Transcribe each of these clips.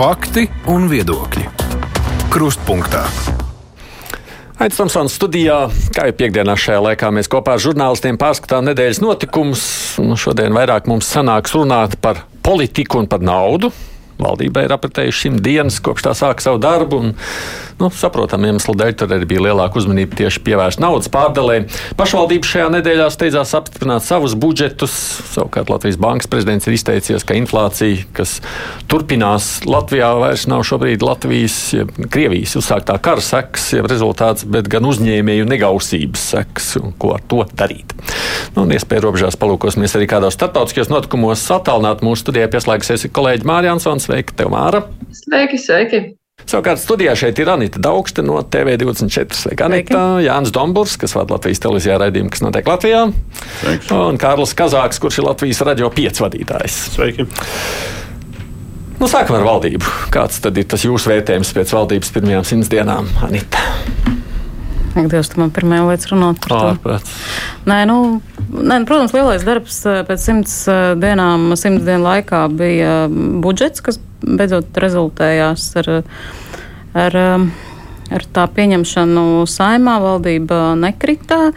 Fakti un viedokļi. Krustpunktā. Aizsmeļamies Tomsons studijā. Kā jau piekdienā šajā laikā mēs kopā ar žurnālistiem pārskatām nedēļas notikumus. Nu, šodien vairāk mums sanāks runāt par politiku un par naudu. Valdībai ir apritējuši simt dienas, kopš tā sāka savu darbu. Un, nu, saprotam, iemeslu dēļ tur arī bija lielāka uzmanība tieši pievērsta naudas pārdalē. Pašvaldība šajā nedēļā steidzās apstiprināt savus budžetus. Savukārt Latvijas Bankas prezidents ir izteicies, ka inflācija, kas turpinās Latvijā, vairs nav šobrīd Latvijas, ja Krievijas uzsāktā kara sekas, ja rezultāts, bet gan uzņēmēju negausības sekas ko ar to darīt. Nu, un iespēja robežās palūkosimies arī kādos starptautiskajos notikumos. Atālināt mūsu studijā pieslēgsies kolēģi Mārija Ansons. Sveika, tev, Māra! Sveiki, sveiki! Savukārt studijā šeit ir Anita Daugste no TV24. Sveika, Anita! Jānis Domburs, kas vada Latvijas televīzijā raidījumu, kas notiek Latvijā. Sveiks. Un Kārlis Kazāks, kurš ir Latvijas radio piecvadītājs. Sveiki! Nu, sākam ar valdību. Kāds tad ir tas jūsu vērtējums pēc valdības pirmajām simts dienām, Anita? Ak, Dievs, tu man pirmajā lietas runāt par to. Ārprāts. Nē, nu, nē, nu, protams, lielais darbs eh, pēc simts eh, dienām, simts dienu laikā bija budžets, kas beidzot rezultējās ar, ar, eh, ar tā pieņemšanu saimā. Valdība nekrita.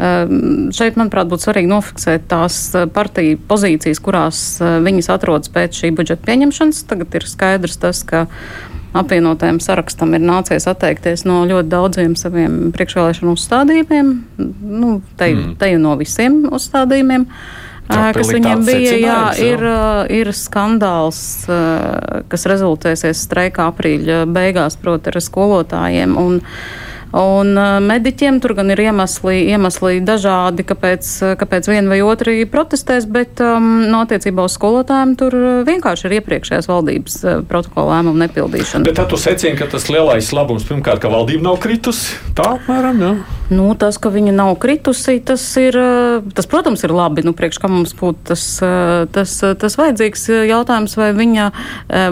Šeit, manuprāt, būtu svarīgi nofiksēt tās partiju pozīcijas, kurās viņas atrodas pēc šī budžeta pieņemšanas. Tagad ir skaidrs tas, ka apvienotajam sarakstam ir nācies atteikties no ļoti daudziem saviem priekšvēlēšanu uzstādījumiem, nu, te, mm. te no visiem uzstādījumiem. Tā kas viņiem bija, jā, ir, ir skandāls, kas rezultēsies streikā aprīļa beigās, proti, ar skolotājiem. Un, Un mediķiem tur gan ir iemesli, iemesli dažādi, kāpēc, kāpēc viena vai otra protestēs, bet um, no attiecībā uz skolotājiem tur vienkārši ir iepriekšējās valdības protokola lēmumu nepildīšana. Bet tu secini, ka tas lielais labums pirmkārt, ka valdība nav kritusi. Tā apmēram, jā. Nu, tas, ka viņa nav kritusi, tas, ir, tas protams, ir labi. Nu, priekš kā mums būtu tas, tas, tas vajadzīgs jautājums, vai viņa,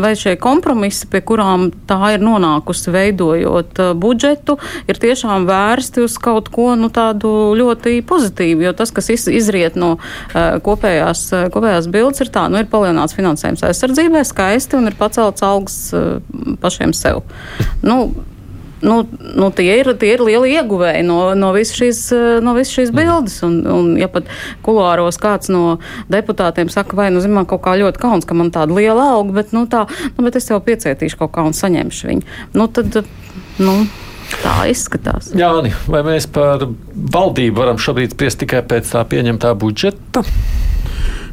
vai šie kompromisi, pie kurām tā ir nonākusi veidojot budžetu, ir tiešām vērsti uz kaut ko nu, tādu ļoti pozitīvu. Jo tas, kas iz, izriet no uh, kopējās, uh, kopējās bildes, ir tā, nu, ir palielināts finansējums aizsardzībai, skaisti un ir pacelts algas uh, pašiem sev. Nu, Nu, nu, tie, ir, tie ir lieli ieguvēji no, no visas šīs, no visas šīs bildes. Un, un, ja pat kulāros kāds no deputātiem saka, vai nu, zin, man kaut kā ļoti kauns, ka man tāda liela alga, bet, nu, tā, nu, bet es jau piecietīšu kaut kā un saņemšu viņu. Nu, tad, nu, tā izskatās. Jāni, vai mēs par valdību varam šobrīd spriest tikai pēc tā pieņemtā budžeta?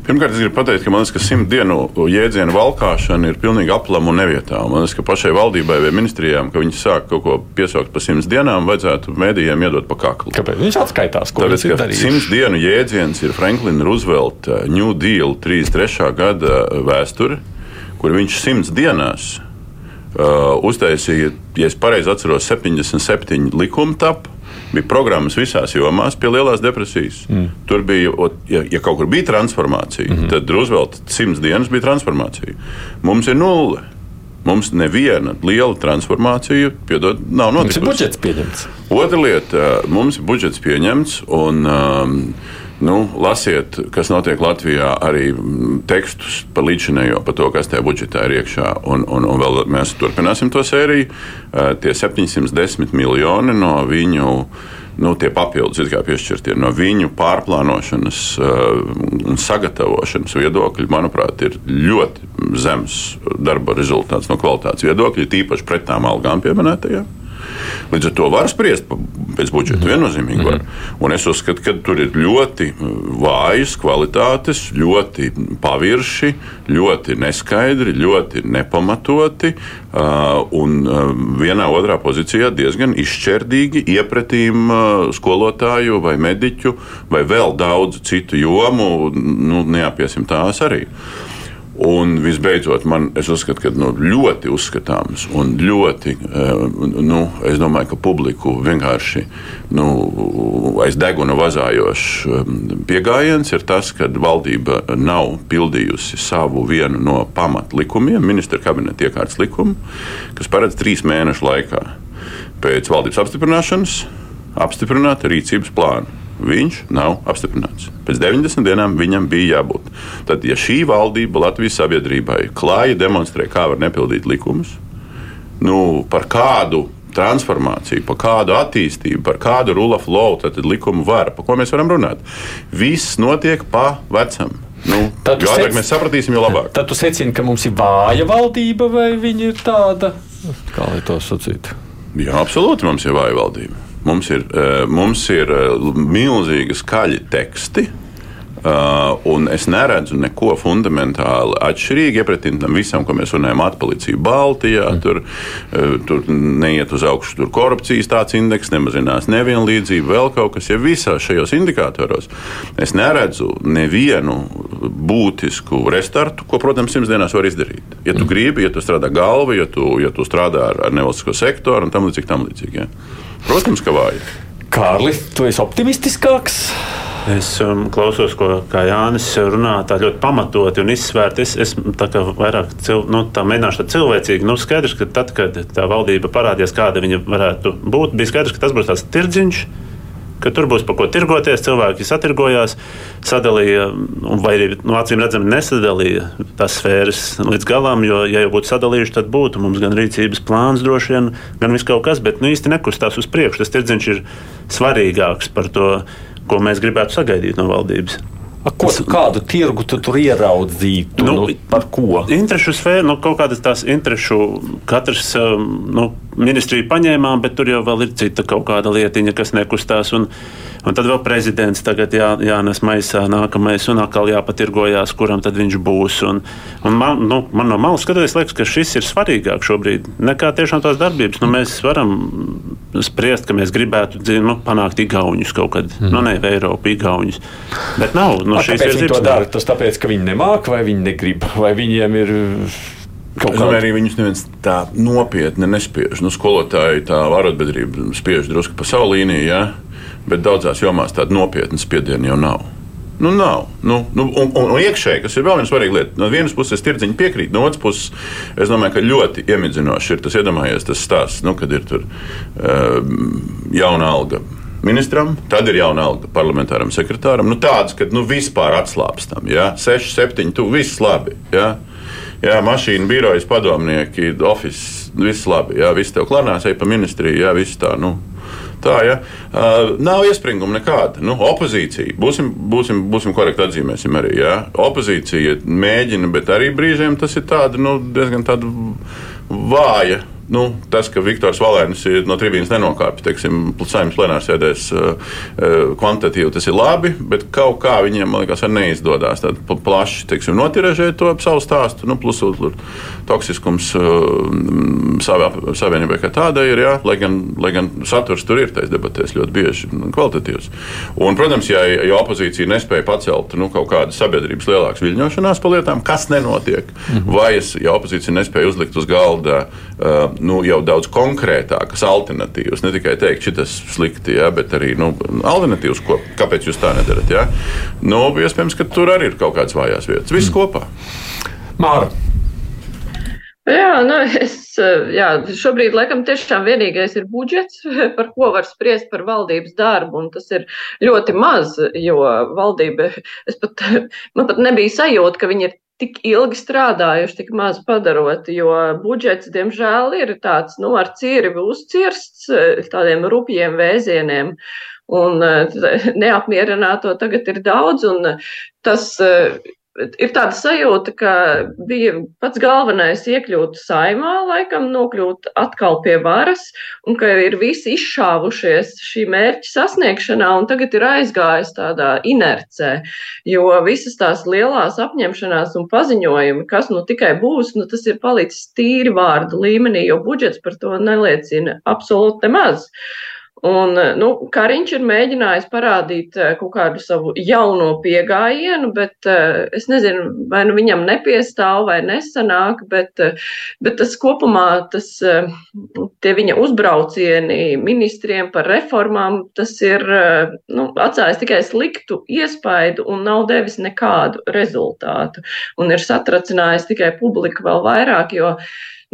Pirmkārt, es gribu pateikt, ka man liekas, ka simt dienu jēdzienu valkāšana ir pilnīgi aplama un nevietā. Man liekas, ka pašai valdībai vai ministrijām, ka viņi sāk kaut ko piesaukt par simts dienām, vajadzētu mēdījiem iedot pa kaklu. Kāpēc viņš atskaitās? Ko Tāpēc, viņš darījis? simts dienu jēdziens ir Franklina Roosevelta New Deal 33. gada vēsture, kur viņš simts dienās uh, uztaisīja, ja es pareizi atceros, 77 likuma tapu. Bija programmas visās jomās, pie lielās depresijas. Mm. Tur bija, ja, ja kaut kur bija transformācija, mm -hmm. tad Roosevelta simts dienas bija transformācija. Mums ir nulle. Mums neviena liela transformācija piedod, nav Mums ir notikusi. budžets pieņemts. Otra lieta, mums ir budžets pieņemts, un um, nu, lasiet, kas notiek Latvijā, arī mm, tekstus par līdzinējo, par to, kas tajā budžetā ir iekšā. Un, un, un vēl mēs turpināsim to sēriju. Tie 710 miljoni no viņu. Nu, tie papildus kā piešķirtie no viņu pārplānošanas uh, un sagatavošanas viedokļa, manuprāt, ir ļoti zems darba rezultāts no kvalitātes viedokļa, tīpaši pret tām algām pieminētajām. Līdz ar to var spriest pēc budžeta. Viennozīmīgi var. Un es uzskatu, ka tur ir ļoti vājas kvalitātes, ļoti pavirši, ļoti neskaidri, ļoti nepamatoti. uh, Un uh, vienā otrā pozīcijā diezgan izšķērdīgi iepratīm uh, skolotāju vai mediķu vai vēl daudzu citu jomu. Nu, neapiesim tās arī. Un visbeidzot, man es uzskatu, ka nu, ļoti uzskatāms un ļoti, eh, nu, es domāju, ka publiku vienkārši nu, aiz deguna vazājošs eh, pieejams ir tas, ka valdība nav pildījusi savu vienu no pamatlikumiem, ministra kabineta iekārtas likumu, kas paredz trīs mēnešu laikā pēc valdības apstiprināšanas apstiprināt rīcības plānu. Viņš nav apstiprināts. Pēc 90 dienām viņam bija jābūt. Tad, ja šī valdība Latvijas sabiedrībai klāji demonstrē, kā var nepildīt likumus, nu, par kādu transformāciju, par kādu attīstību, par kādu rule of law, tad likumu vara, par ko mēs varam runāt. Viss notiek pa vecam. Nu, Tad jo ātrāk sec- mēs sapratīsim, jo labāk. Tad tu secini, ka mums ir vāja valdība, vai viņa ir tāda, kā lai to sacītu? Jā, absolūti mums ir vāja valdība. Mums ir, eh, mums ir eh, milzīgi skaļi teksti. Uh, un es neredzu neko fundamentāli atšķirīgu iepratīm tam visam, ko mēs runājam, atpalicība Baltijā. Mm. Tur, uh, tur neiet uz augšu, tur korupcijas tāds indeks, nemazinās nevienlīdzība, vēl kaut kas. Ja visās šajos indikatoros es neredzu nevienu būtisku restartu, ko, protams, simts dienās var izdarīt. Ja tu gribi, ja tu strādā galva, ja tu, ja tu strādā ar, ar nevalstisko sektoru un tam līdzīgi, tam līdzīgi. Ja. Protams, ka vāji. Kārli, tu esi optimistiskāks. Es um, klausos, ko kā Jānis runā, tā ļoti pamatoti un izsvērti. Es, es tā kā vairāk cil, nu, tā mēģināšu tā cilvēcīgi. Nu, skaidrs, ka tad, kad tā valdība parādījās, kāda viņa varētu būt, bija skaidrs, ka tas būs tāds tirdziņš. Ka tur būs par ko tirgoties, cilvēki satirgojās, sadalīja, vai arī nu, acīm redzami nesadalīja tās sfēras līdz galam. Jo, ja jau būtu sadalījuši, tad būtu mums gan rīcības plāns, droši vien, gan viss kaut kas, bet nu, īsti nekustās uz priekšu. Tas tirdziņš ir svarīgāks par to, ko mēs gribētu sagaidīt no valdības. Ko, tu, kādu tirgu tu tur ieraudzītu? Nu, nu, par ko? Interešu sfēra, nu, kaut kādas tās interešu, katrs um, nu, ministrija paņēmām, bet tur jau ir cita kaut kāda lietiņa, kas nekustās. Un, un tad vēl prezidents tagad jā, jānes maisā nākamais un atkal jāpatirgojās, kuram tad viņš būs. Un, un man, nu, man no malas skatoties, liekas, ka šis ir svarīgāk šobrīd nekā tiešām tās darbības. Nu, mēs varam spriest, ka mēs gribētu nu, panākt igauņus kaut kad, mm. nu, ne Eiropu, igauņus. Bet nav. Nu, A, kāpēc viņi to dara? Tas tāpēc, ka viņi nemāk vai viņi negrib, vai viņiem ir kaut Es domāju, arī viņus neviens tā nopietni nespiež. Nu, skolotāji tā arotbiedrība spiež drusku pa savu līniju, ja? Bet daudzās jomās tāda nopietna spiediena jau nav. Nu, nav. Nu, nu, un, un, un iekšēji, kas ir vēl viena svarīga lieta. No vienas puses, tirdziņi piekrīt, no otras puses, es domāju, ka ļoti iemidzinoši ir tas iedomājies tas stāsts, nu, kad ir tur uh, jauna alga ministram, tad ir jauna alga parlamentāram sekretāram. Nu, tāds, ka nu, vispār atslābstam. Ja? 6, 7, tu viss labi. Ja? Jā, mašīna, birojas, padomnieki, oficiāls, viss labi. Jā, viss tev klanās, ej pa ministriju, jā, viss tā. Nu. Tā ja? uh, nav iespringuma nekāda. Nu, opozīcija, būsim, būsim, būsim korekti atzīmēsim arī. Ja? Opozīcija mēģina, bet arī brīžiem tas ir tāda, nu, diezgan tāda vāja. Nu, tas, ka Viktors Valēns no trījus nenokāpj, teiksim, saimnes plenārsēdēs kvantitatīvi, tas ir labi, bet kaut kā viņiem, man liekas, neizdodas plaši teiksim, notiražēt to savu stāstu. Nu, plus toksiskums savā, savienībai kā tādai ir, jā, lai, gan, lai gan saturs tur ir tais debatēs ļoti bieži kvalitatīvs. Un, protams, ja, ja opozīcija nespēja pacelt nu, kaut kādas sabiedrības lielākas viļņošanās par lietām, kas nenotiek, mhm. vai es, ja opozīcija nespēja uzlikt uz galda uh, nu, jau daudz konkrētākas alternatīvas. Ne tikai teikt, šis ir slikti, ja, bet arī nu, alternatīvas, ko, kāpēc jūs tā nedarat. Ja. Nu, iespējams, ka tur arī ir kaut kādas vājās vietas. Viss mm. kopā. Māra. Jā, nu es, jā, šobrīd laikam tiešām vienīgais ir budžets, par ko var spriest par valdības darbu, un tas ir ļoti maz, jo valdība, es pat, man pat nebija sajūta, ka viņi ir tik ilgi strādājuši, tik maz padarot, jo budžets, diemžēl, ir tāds, nu, ar cīri uzcirsts tādiem rupjiem vēzieniem. Un neapmierināto tagad ir daudz, un tas ir tāda sajūta, ka bija pats galvenais iekļūt saimā, laikam nokļūt atkal pie varas, un ka ir visi izšāvušies šī mērķa sasniegšanā, un tagad ir aizgājis tādā inercē, jo visas tās lielās apņemšanās un paziņojumi, kas nu tikai būs, nu tas ir palicis tīri vārdu līmenī, jo budžets par to neliecina absolūti nemaz. Un, nu, Kariņš ir mēģinājis parādīt kaut kādu savu jauno pieejamību, bet es nezinu, vai nu viņam nepiestāv vai nesanāk, bet, bet tas kopumā, tas, tie viņa uzbraucieni ministriem par reformām, tas ir nu, atstājis tikai sliktu iespaidu un nav devis nekādu rezultātu. Un ir satracinājis tikai publiku vēl vairāk, jo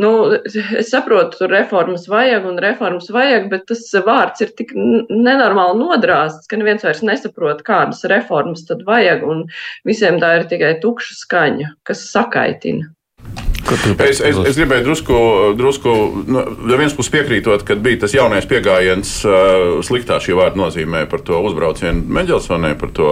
nu, es saprotu, tur reformas vajag un reformas vajag, bet tas vārds ir tik nenormāli nodrāsts, ka neviens vairs nesaprot, kādas reformas tad vajag, un visiem tā ir tikai tukša skaņa, kas sakaitina. Es, es, es gribēju drusku, drusku no nu, vienas puses piekrītot, ka bija tas jaunais pieejams, uh, sliktā šī vārda nozīmē par to uzbraucienu Meģelsonē, par to,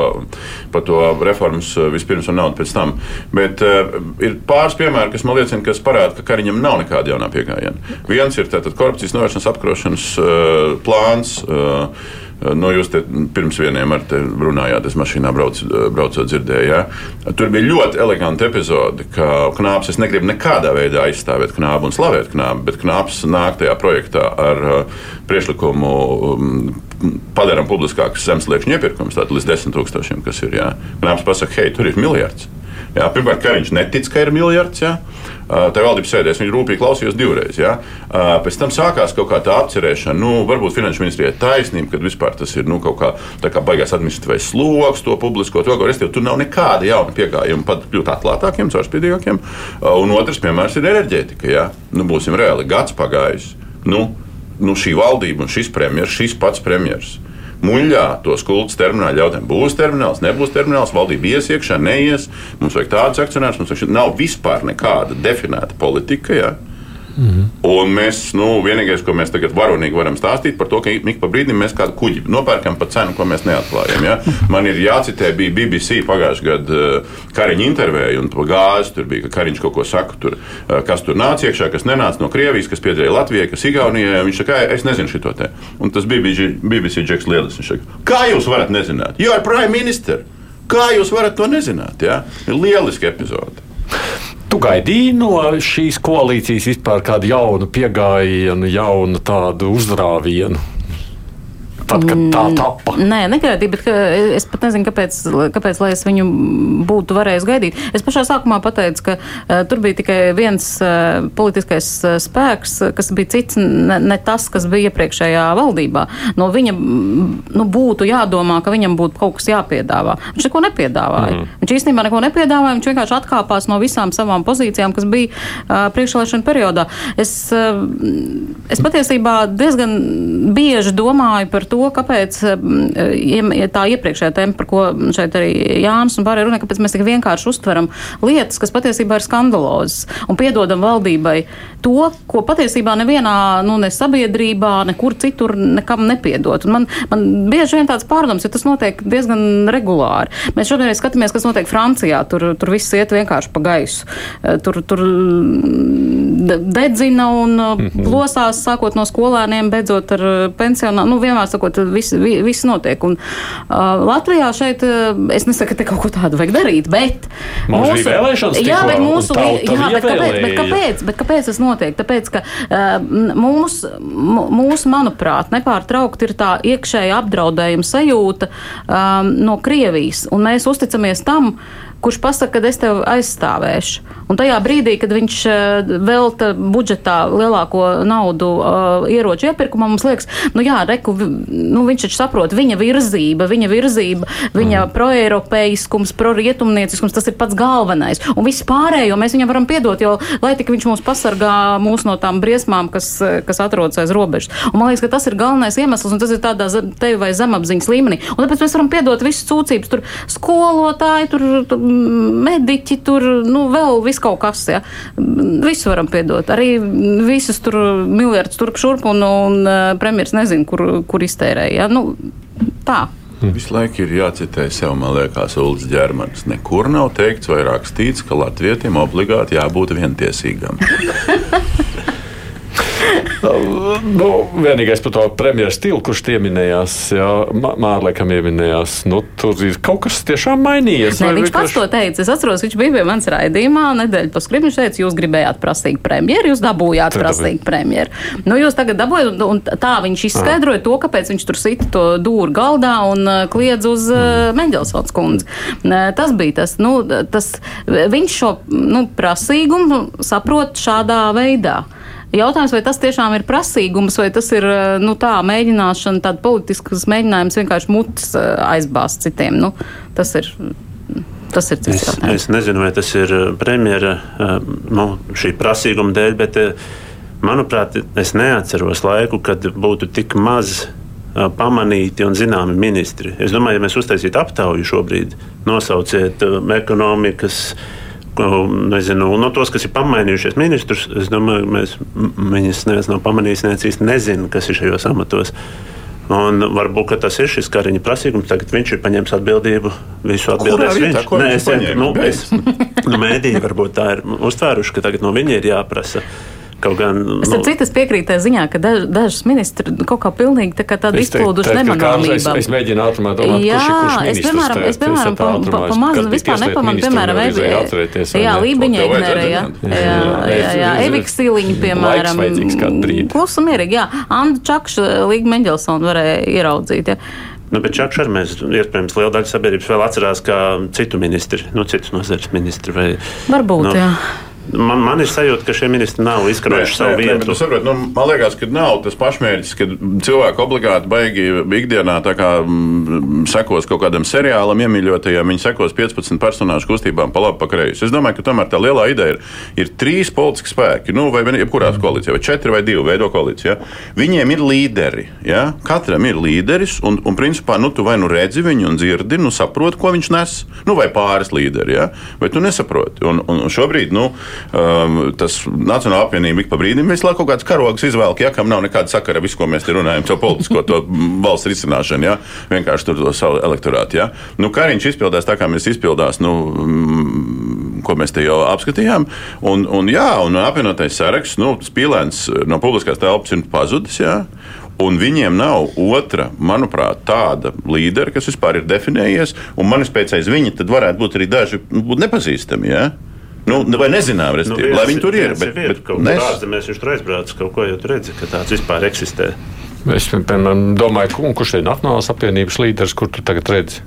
par to reformas vispirms un naudu pēc tam. Bet uh, ir pāris piemēri, kas man liecina, kas parāda, ka Kariņam nav nekāda jaunā pieejama. Viens ir tātad korupcijas novēršanas apkarošanas uh, plāns. Uh, Nu, jūs pirms vieniem ar te runājāt, es mašīnā brauc, braucot dzirdēju. Ja? Tur bija ļoti eleganta epizode, ka Knāps, es negribu nekādā veidā aizstāvēt Knābu un slavēt Knābu, bet Knāps nāk tajā projektā ar uh, priekšlikumu um, padarām publiskākas zemesliekšņu iepirkumus, tātad līdz desmit tūkstošiem, kas ir. Ja? Knāps pasaka, hei, tur ir miljards. Jā, pirmkārt, ka viņš netic, ka ir miljards. Jā. Tā valdības sēdēs viņa rūpīgi klausījās divreiz. Jā. Pēc tam sākās kaut kā tā apcerēšana. Nu, varbūt finanšu ministrijai taisnība, ka vispār tas ir nu, kaut kā, kā baigās administratīvais sloks, to publisko. To, restīvi, tur nav nekāda jauna pieejama, pat kļūt atklātākiem, caurspīdīgākiem. Un otrs piemērs ir enerģētika. Jā. Nu, būsim reāli, gads pagājis. Nu, nu, šī valdība un šis premjerministrs, šis pats premjerministrs muļļā tos kultus termināļu jautājumiem. Būs termināls, nebūs termināls, valdība ies iekšā, neies. Mums vajag tādus akcionārus, mums nav vispār nekāda definēta politika. Ja? Mhm. Un mēs, nu, vienīgais, ko mēs tagad varonīgi varam stāstīt par to, ka ik pa brīdim mēs kādu kuģi nopērkam par cenu, ko mēs neatklājam. Ja? Man ir jācitē, bija BBC pagājušajā gadā uh, Kariņa intervēja, un gāzi tur bija, ka Kariņš kaut ko saka, tur, uh, kas tur nāca iekšā, kas nenāca no Krievijas, kas piederēja Latvijai, kas Igaunijai. Viņš saka, es nezinu šo te. Un tas bija BBC, Džeks Lielis. Viņš saka, kā jūs varat nezināt? Jo ir prime minister. Kā jūs varat to nezināt? Ja? Lieliski epizode. Tu gaidīji no šīs koalīcijas vispār kādu jaunu pieejamību, jaunu tādu uzrāvienu? Tad, kad tā mm, tappa? Nē, negaidīju, bet es pat nezinu, kāpēc, kāpēc lai es viņu būtu varējis gaidīt. Es pašā sākumā pateicu, ka uh, tur bija tikai viens uh, politiskais uh, spēks, kas bija cits, ne, ne tas, kas bija iepriekšējā valdībā. No viņa nu, būtu jādomā, ka viņam būtu kaut kas jāpiedāvā. Viņš neko nepiedāvāja. Mm. Viņš īstenībā neko nepiedāvāja, viņš vienkārši atkāpās no visām savām pozīcijām, kas bija uh, priekšvēlēšana periodā. Es, uh, es patiesībā diezgan bieži domāju par to, to, kāpēc tā iepriekšējā tēma, par ko šeit arī Jānis un pārējie runā, kāpēc mēs tik vienkārši uztveram lietas, kas patiesībā ir skandalozas un piedodam valdībai to, ko patiesībā nevienā nu, ne sabiedrībā, nekur citur nekam nepiedot. Un man, man bieži vien tāds pārdoms, jo tas notiek diezgan regulāri. Mēs šobrīd skatāmies, kas notiek Francijā. Tur, tur viss iet vienkārši pa gaisu. Tur, tur dedzina un mm -hmm. plosās, sākot no skolēniem, beidzot ar pensionāriem. Nu, vienmēr sakot, sakot, viss vis notiek. Un, uh, Latvijā šeit es nesaku, ka kaut ko tādu vajag darīt, bet mums mūsu vēlēšanas jā, bet mūsu, jā, bet kāpēc, bet kāpēc, bet kāpēc tas notiek? Tāpēc, ka uh, mūs, mūs, manuprāt, nepārtraukti ir tā iekšēja apdraudējuma sajūta um, no Krievijas, un mēs uzticamies tam, kurš pasaka, ka es tevi aizstāvēšu. Un tajā brīdī, kad viņš eh, velta budžetā lielāko naudu uh, ieroču iepirkumam, mums liekas, nu jā, reku, nu viņš taču saprot, viņa virzība, viņa virzība, viņa mm. proeiropeiskums, prorietumnieciskums, tas ir pats galvenais. Un viss pārējo mēs viņam varam piedot, jo lai tik viņš mūs pasargā mūs no tām briesmām, kas, kas atrodas aiz robežas. Un man liekas, ka tas ir galvenais iemesls, un tas ir tādā tevi vai zemapziņas līmenī. Un tāpēc mēs varam piedot visas sūdzības, tur skolotāji, tur, tur mediķi, tur nu, vēl viss kaut kas. Ja. Visu varam piedot. Arī visus tur miljardus turp šurp un, un uh, premjeras nezinu, kur, kur iztērēja. Ja. Nu, tā. Hmm. Visu laiku ir jācitē sev, man liekas, Ulrichs ģermanis. Nekur nav teikts vai rakstīts, ka latvietim obligāti jābūt vientiesīgam. nu, vienīgais par to premjeras stilu, kurš pieminējās, Mārlēkam pieminējās, nu, tur ir kaut kas tiešām mainījies. Ne, viņš vienkārši... pats to teica. Es atceros, viņš bija pie manas raidījumā nedēļu paskript. Viņš teica, jūs gribējāt prasīt premjeru, jūs dabūjāt Tad prasīt premjeru. Nu, jūs tagad dabūjāt, un, tā viņš izskaidroja to, kāpēc viņš tur sita to dūru galdā un uh, kliedz uz uh, mm. Mendelsons kundzi. Tas bija tas, nu, tas, viņš šo nu, prasīgumu saprot šādā veidā. Jautājums, vai tas tiešām ir prasīgums, vai tas ir eh, nu, tā mēģināšana, tāds politisks mēģinājums vienkārši mutes eh, aizbāzt citiem. Nu, tas ir Tas ir cits Es, jautājums. es nezinu, vai tas ir uh, premjera nu, šī prasīguma dēļ, bet, manuprāt, es neatceros laiku, kad būtu tik maz pamanīti un zināmi ministri. Es domāju, ja mēs uztaisītu aptauju šobrīd, nosauciet ekonomikas. uh, Nezinu, no tos, kas ir pamainījušies ministrus, es domāju, mēs, viņas neviens nav pamanījis, neviens īsti nezina, kas ir šajos amatos. Un varbūt ka tas ir šis kariņa prasīgums. Tagad viņš ir paņēmis atbildību. Visu atbildēs viņš. Ko Nē, es, paņēma? nu, es, nu, mēdīji varbūt tā ir uztvēruši, ka tagad no viņa ir jāprasa. Kaut gan Es nu, ar citas piekrītu ziņā, ka daž, dažas ministri kaut kā pilnīgi tā kā tāda Es izplūduša ka nemanāmība. Es, es mēģinu ātrumā domāt, Jā, kurš ir kurš es ministrs piemēram, es piemēram tā pa, pa, pa bija vispār nepamanu, piemēram, un Evi, vajadzēja atcerēties, vai jā? Lībiņa zināt. Jā, jā, jā, Es- Evika Stīliņa, piemēram. Klusu mierīgi, jā. Anna Čakša, Līga Mendelsona varēja ieraudzīt. Jā. nu, bet Čakš arī mēs, iespējams, liela daļa sabiedrības vēl atcerās, kā citu ministri, nu, citus nozares ministri. Vai, Varbūt, nu, jā. Man, man ir sajūta, ka šie ministri nav izkarojuši savu bet vietu. tu saproti, nu, man liekas, ka nav tas pašmērķis, ka cilvēki obligāti baigi ikdienā kā mm, sekos kaut kādam seriālam, iemīļotajam, viņi sekos 15 personāžu kustībām pa labi, pa kreisi. Es domāju, ka tomēr tā lielā ideja ir, ir trīs politiski spēki, nu, vai vien- jebkurās koalīcijā, vai četri vai divi veido koalīciju. Ja? Viņiem ir līderi, ja? katram ir līderis, un, un principā, nu, tu vai nu redzi viņu un dzirdi, nu, saproti, ko viņš nes, nu, vai pāris līderi, ja? vai tu nesaproti. Un, un šobrīd, nu, um, tas Nacionāla apvienība ik pa brīdim visu laiku kaut kādas karogas izvēlk, ja kam nav nekāda sakara ar visu, ko mēs te runājam, to politisko, to valsts risināšanu, ja? vienkārši tur to savu elektorātu. Ja? Nu, Kariņš izpildās tā, kā mēs izpildās, nu, mm, ko mēs te jau apskatījām. Un, un, jā, un apvienotais saraksts, nu, spīlēns no publiskās telpas ir pazudis. Ja? Un viņiem nav otra, manuprāt, tāda līdera, kas vispār ir definējies. Un manis pēc aiz viņa tad varētu būt arī daži nu, nepazīstami. Ja? Nu, vai nezinām, Nu, respektīvi, lai viņi tur ir. Bet, bet, bet kaut nes- ārzemēs viņš tur aizbraucis, kaut ko jau tur redzi, ka tāds vispār eksistē. Es piemēram, domāju, kurš ir Nacionālās apvienības līderis, kur tu tagad redzi?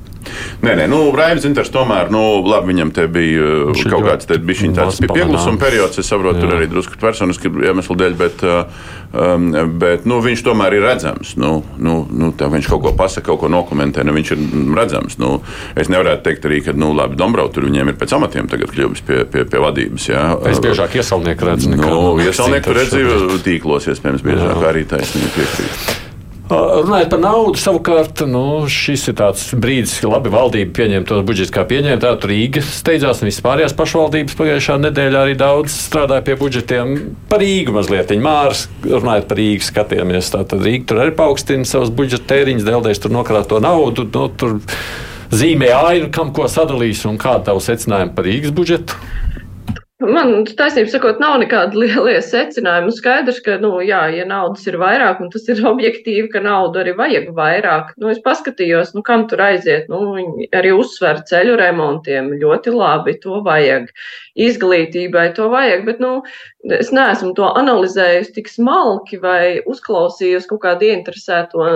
Nē, nē, nu, Raivs Zinters tomēr, nu, labi, viņam te bija uh, ir kaut kāds te bija tāds mazs pieklusuma pamanāms. periods, es saprotu, tur Jā. arī drusku personiski iemeslu dēļ, bet, uh, um, bet nu, viņš tomēr ir redzams. Nu, nu, nu, tā viņš kaut ko pasaka, kaut ko dokumentē, nu, viņš ir redzams. Nu, es nevarētu teikt arī, ka, nu, labi, Dombrau tur viņiem ir pēc amatiem tagad kļuvis pie, pie, pie vadības. Jā. Es biežāk iesaulnieku redzu. nekā Nu, iesaulnieku citas redzīju šobrīd. tīklos, iespējams, biežāk arī taisnīgi piekrīt. Runājot par naudu, savukārt, nu, šis ir tāds brīdis, kad labi valdība pieņem tos budžetus, kā pieņēma. Tātad Rīga steidzās un vispārējās pašvaldības pagājušā nedēļā arī daudz strādāja pie budžetiem. Par Rīgu mazliet. Mārs, runājot par Rīgu, skatījāmies. Tātad Rīga tur arī paaugstina savus budžeta tēriņus, dēļ tur nokrāto naudu. Nu, tur zīmē ainu, kam ko sadalīs un kāda tavu secinājuma par Rīgas budžetu. Man taisnība sakot, nav nekāda lielie secinājumi. Nu, Skaidrs, ka, nu, jā, ja naudas ir vairāk, un tas ir objektīvi, ka naudu arī vajag vairāk. Nu, es paskatījos, nu, kam tur aiziet. Nu, viņi arī uzsver ceļu remontiem. Ļoti labi, to vajag. Izglītībai to vajag, bet, nu, es neesmu to analizējusi tik smalki vai uzklausījusi kaut kādu ieinteresēto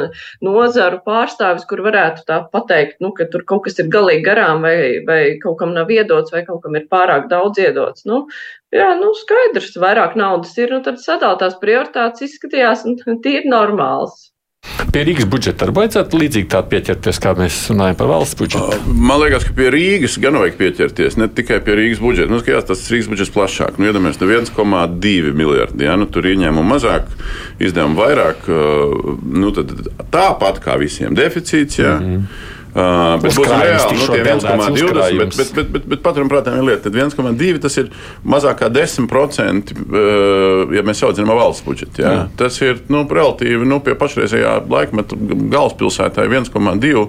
nozaru pārstāvis, kur varētu tā pateikt, nu, ka tur kaut kas ir galīgi garām vai, vai kaut kam nav iedots vai kaut kam ir pārāk daudz iedots. Nu, jā, nu, skaidrs, vairāk naudas ir, nu, tad sadaltās prioritātes izskatījās nu, tīri normāls. Pie Rīgas budžeta arī vajadzētu līdzīgi tādu pieķerties, kā mēs runājam par valsts budžetu. Man liekas, ka pie Rīgas gan vajag pieķerties. Ne tikai pie Rīgas budžeta. Nu, skatās, tas Rīgas budžets plašāk. Nu, iedomājieties, nu 1,2 miljardi. Ja? Nu, tur ieņēmumu mazāk, izdevumu vairāk. uh, Nu, tad tāpat kā visiem deficīts. Ja? Mm -hmm. Uh, bet būs reāli nu, tie šodien 1,20. Bet, bet, bet, bet, bet paturprātā ir lieta, tad 1,2 tas ir mazāk kā 10%, uh, ja mēs saucam valsts budžetu. Ja? Jā. Tas ir nu, relatīvi nu, pie pašreizējā laikmeta galvaspilsētā 1,2.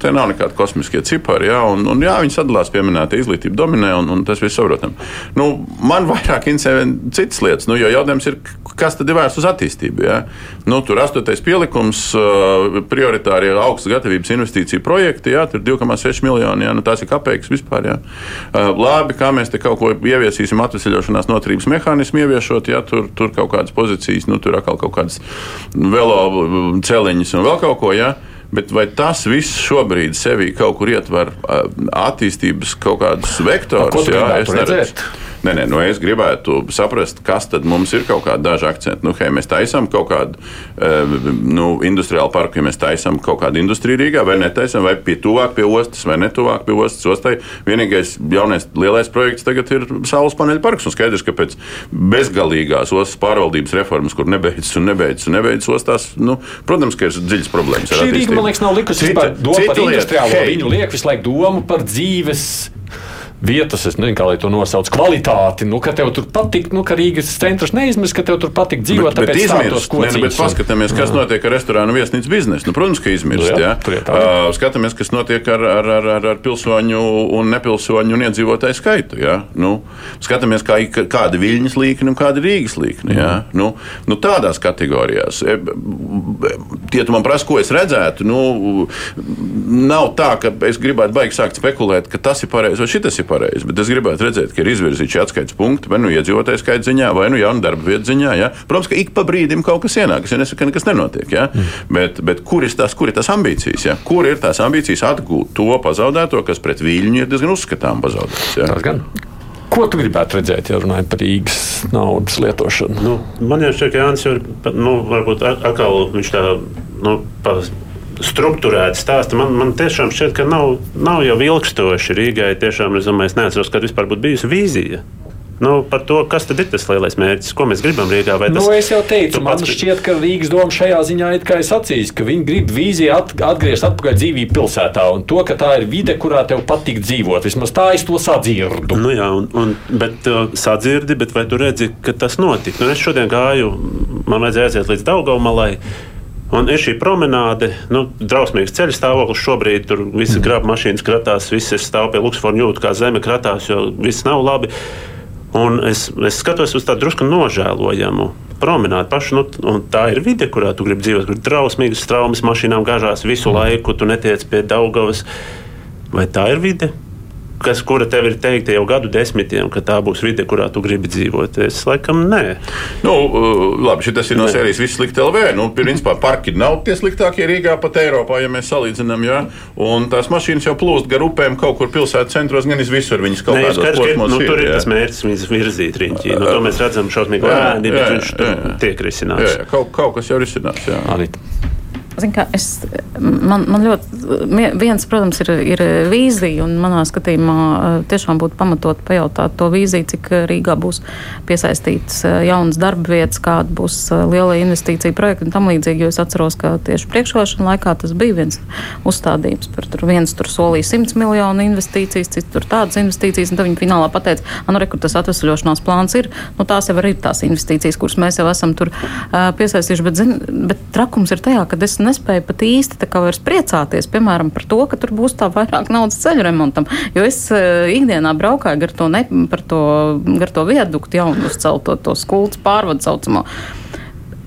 Te nav nekādi kosmiskie cipari. Ja? Un, un, jā, viņi sadalās pieminēta izglītība dominē, un, un tas viss saprotam. Nu, man vairāk interesē citas lietas, nu, jo jautājums ir, kas tad ir vērsts uz attīstību. Ja? Nu, tur astotais pielikums, uh, prioritārie augstas gatavības investīciju projekti, jā, tur 2,6 miljoni. Jā, nu, tās ir kapeikas vispār. Jā. Uh, labi, kā mēs te kaut ko ieviesīsim, atvesaļošanās noturības mehānismu ieviešot, jā, tur, tur kaut kādas pozīcijas, nu, tur atkal kaut kādas velo celiņas un vēl kaut ko. Jā. Bet vai tas viss šobrīd sevī kaut kur ietver attīstības kaut kādus vektorus? Jā, es neredzu. Nē, nē, nu es gribētu saprast, kas tad mums ir kaut kādi daži akcenti. Nu, hei, mēs taisām kaut kādu uh, nu, industriālu parku, ja mēs taisām kaut kādu industriju Rīgā, vai netaisām, vai pie tuvāk pie ostas, vai netuvāk pie ostas. Ostai. Vienīgais jaunais lielais projekts tagad ir saules paneļu parks. Un skaidrs, ka pēc bezgalīgās ostas pārvaldības reformas, kur nebeidzas un nebeidzas un nebeidzas ostās, nu, protams, ka ir dziļas problēmas. Šī Rīga, man liekas, nav likusi vispār domu par industriālo. Viņu liek visu laiku domu par dzīves vietas, es nezinu, kā lai to nosauc, kvalitāti. Nu, ka tev tur patīk, nu, ka Rīgas centrs neizmirst, ka tev tur patīk dzīvot. Bet, bet izmirst, ne, nu, bet paskatāmies, kas notiek ar restorānu viesnīcu biznesu. Nu, protams, ka izmirst. Nu, jā, jā. Uh, skatāmies, kas notiek ar, ar, ar, ar, ar pilsoņu un nepilsoņu un iedzīvotāju skaitu. Jā. Nu, skatāmies, kā, kāda ir Viļņas līkne un kāda ir Rīgas līkne. Jā. Mm. Nu, nu, tādās kategorijās. E, tu man prasa, ko es redzētu, nu, nav tā, ka es gribētu baigi sākt spekulēt, ka tas ir pareizi vai šis ir pareizi. Bet es gribētu redzēt, ka ir izvirzīti atskaites punkti, vai nu iedzīvotāju skaita ziņā, vai nu jaunu darba vietu ziņā. Ja? Protams, ka ik pa brīdim kaut kas ienāk. Es nesaku, ka nekas nenotiek. Ja? Mm. Bet, bet kur ir tās, kur ir tās ambīcijas? Ja? Kur ir tās ambīcijas atgūt to pazaudēto, kas pret Viļņu ir diezgan uzskatām pazaudēts? Ja? Tas gan. Ko tu gribētu redzēt, ja runājam par Rīgas naudas lietošanu? Nu, man jau šķiet, ka Jānis ir nu, varbūt atkal viņš tā nu, struktūrēti stāsti. Man, man tiešām šķiet, ka nav, nav jau ilgstoši Rīgai. Tiešām es domāju, es neatceros, kad vispār būtu bijusi vīzija. Nu, par to, kas tad ir tas lielais mērķis, ko mēs gribam Rīgā. Tas, nu, es jau teicu, man pats... šķiet, ka Rīgas doma šajā ziņā ir sacījis, ka viņi grib vīziju at, atgriezt atpakaļ dzīvību pilsētā un to, ka tā ir vide, kurā tev patīk dzīvot. Vismaz tā es to sadzirdu. Nu, jā, un, un, bet uh, sadzirdi, bet vai tu redzi, ka tas notika? Nu, es šodien gāju, man vajadzēja aiziet līdz Daugaumalai. Un ir šī promenāde, nu, drausmīgs ceļu stāvoklis. Šobrīd tur viss mm. grāmatā mašīnas kratās, viss stāv pie Luksforda jūtas, kā zeme kratās, jo viss nav labi. Un es, es skatos uz tādu drusku nožēlojamu promenādi pašu. Nu, tā ir vide, kurā tu gribi dzīvot, kur ir drausmīgas traumas, mašīnām gāžās visu laiku, tu netiec pie Daugavas. Vai tā ir vide? Kas, kura tev ir teikta jau gadu desmitiem, ka tā būs vide, kurā tu gribi dzīvot. Es laikam nē. Nu, uh, labi, šis ir no sērijas viss slikti LV. Nu, principā parki nav tie sliktākie Rīgā pat Eiropā, ja mēs salīdzinām. Ja? Un tās mašīnas jau plūst gar upēm kaut kur pilsētas centros, gan visur viņas kaut kādā veidā strādā. Nu, tur ir tas mērķis virzīt riņķī. Nu, to mēs redzam šausmīgi lēni, bet viņš jā, jā. tiek risināts. Jā, jā. Kaut, kaut kas jau ir risināts. Jā. Arī. Kā, es, man, man ļoti, viens, protams, ir, ir vīzija, un manā skatījumā eh, tiešām būtu pamatot pajautāt to vīziju, cik Rīgā būs piesaistīts eh, jaunas darba vietas, kāda būs eh, liela investīcija projekta un tam līdzīgi. Jo es atceros, ka tieši priekšvēlēšana laikā tas bija viens uzstādījums par tur viens tur solīja 100 miljonu investīcijas, cits tur tādas investīcijas, un tad viņi finālā pateica, nu, re, kur tas atvesļošanās plāns ir, nu, tās jau ir tās investīcijas, kuras mēs jau esam tur uh, piesaistījuši, bet, zin, bet trakums ir tajā, ka es ne nespēju pat īsti vairs priecāties, piemēram, par to, ka tur būs tā vairāk naudas ceļu remontam. Jo es uh, ikdienā braukāju gar to, ne, to, gar to viaduktu jaunu uzcelto, to skultas pārvadu saucamo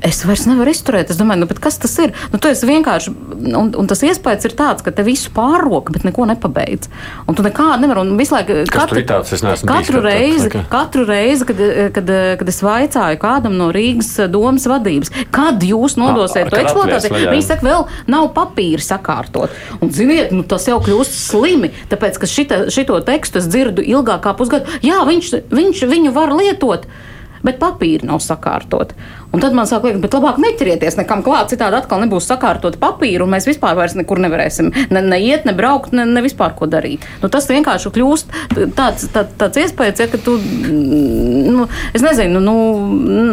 es vairs nevaru izturēt. Es domāju, nu, kas tas ir? Nu, tu vienkārši, un, un tas iespējas ir tāds, ka te visu pārroka, bet neko nepabeidz. Un tu nekādu nevari, un visu laiku, katru, tāds, katru reizi, tā, katru reizi kad, kad, kad es vaicāju kādam no Rīgas domas vadības, kad jūs nodosiet to eksploatāciju, viņi saka, vēl nav papīra sakārtot. Un, ziniet, nu, tas jau kļūst slimi, tāpēc, ka šita, šito tekstu es dzirdu ilgāk kā pusgadu. Jā, viņš, viņš viņu var lietot bet papīri nav sakārtoti. Un tad man liekas, bet labāk neķerieties nekam klāt, citādi atkal nebūs sakārtot papīru, un mēs vispār vairs nekur nevarēsim ne, ne iet, ne braukt, ne, ne vispār ko darīt. Nu, tas vienkārši kļūst tāds, tā, tāds iespējas, ja, ka tu, nu, es nezinu, nu,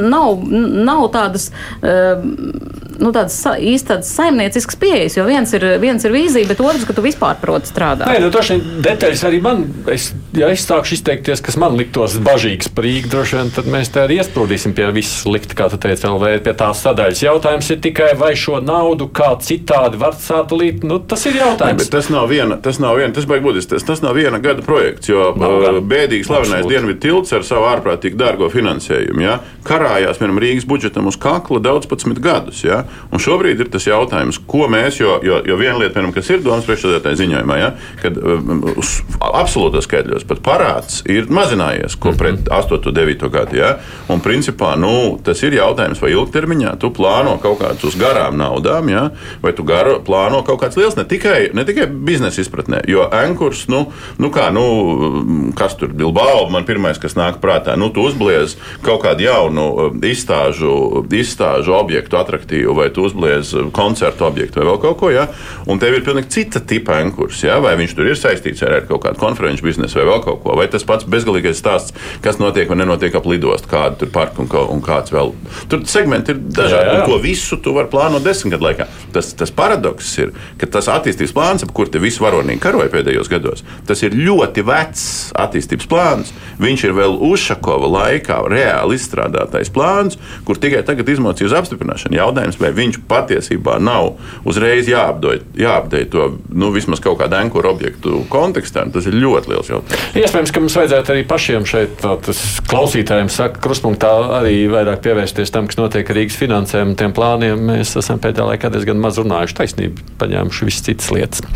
nav, nav tādas. Uh, nu, tādas īsti tādas saimnieciskas pieejas. Jo viens ir, viens ir vīzija, bet otrs, ka tu vispār proti strādāt. Nē, nu, droši vien detaļas arī man, es, ja es sākšu izteikties, kas man liktos bažīgs par Rīgu, droši vien tad mēs te arī iesprūdīsim pie visas likt, kā tu teici, LV, pie tās sadaļas. Jautājums ir tikai, vai šo naudu kā citādi var satelīt, nu, tas ir jautājums. Ne, tas nav viena, tas nav viena, tas baigi būtiski, tas, tas nav viena gada projekts, jo nav, bēdīgi slavenais Dienvidu tilts ar savu ārprātīgi dārgo finansējumu, ja, karājās, piemēram, Rīgas budžetam uz kakla daudz pats gadus, ja. Un šobrīd ir tas jautājums, ko mēs, jo, jo, jo viena lieta, piemēram, kas ir domas priekšsēdētāja ziņojumā, ja, kad um, uz absolūtos skaitļos pat parāds ir mazinājies ko pret 8. un 9. gadu. Ja, un principā nu, tas ir jautājums, vai ilgtermiņā tu plāno kaut kādus uz garām naudām, ja, vai tu garo, plāno kaut kāds liels, ne tikai, ne tikai biznesa izpratnē, jo ankurs, nu, nu kā, nu, kas tur Bilbao, man pirmais, kas nāk prātā, nu, tu uzbliez kaut kādu jaunu um, izstāžu, izstāžu objektu atraktīvu, vai tu uzbliez koncertu objektu vai vēl kaut ko, ja, un tev ir pilnīgi cita tipa ankurs, ja, vai viņš tur ir saistīts ar kaut kādu konferenču biznesu vai vēl kaut ko, vai tas pats bezgalīgais stāsts, kas notiek vai nenotiek ap lidostu, kāda tur parka un, un kāds vēl. Tur segmenti ir dažādi, jā, jā. un ko visu tu vari plānot desmit gadu laikā. Tas, tas paradoks ir, ka tas attīstības plāns, ap kur te visi varonīgi karoja pēdējos gados, tas ir ļoti vecs attīstības plāns. Viņš ir vēl Ušakova laikā reāli izstrādātais plāns, kur tikai tagad izmocīja uz apstiprināšanu. Jautājums, vai viņš patiesībā nav uzreiz jāapdei to nu, vismaz kaut kādu ankuru objektu kontekstā. Tas ir ļoti liels jautājums. Iespējams, ka mums vajadzētu arī pašiem šeit, tas klausītājiem saka, kruspunktā arī vairāk pievērsties tam, kas notiek Rīgas finansēm tiem plāniem. Mēs esam pēdējā laikā diezgan maz runājuši taisnību, paņēmuši visas citas lietas.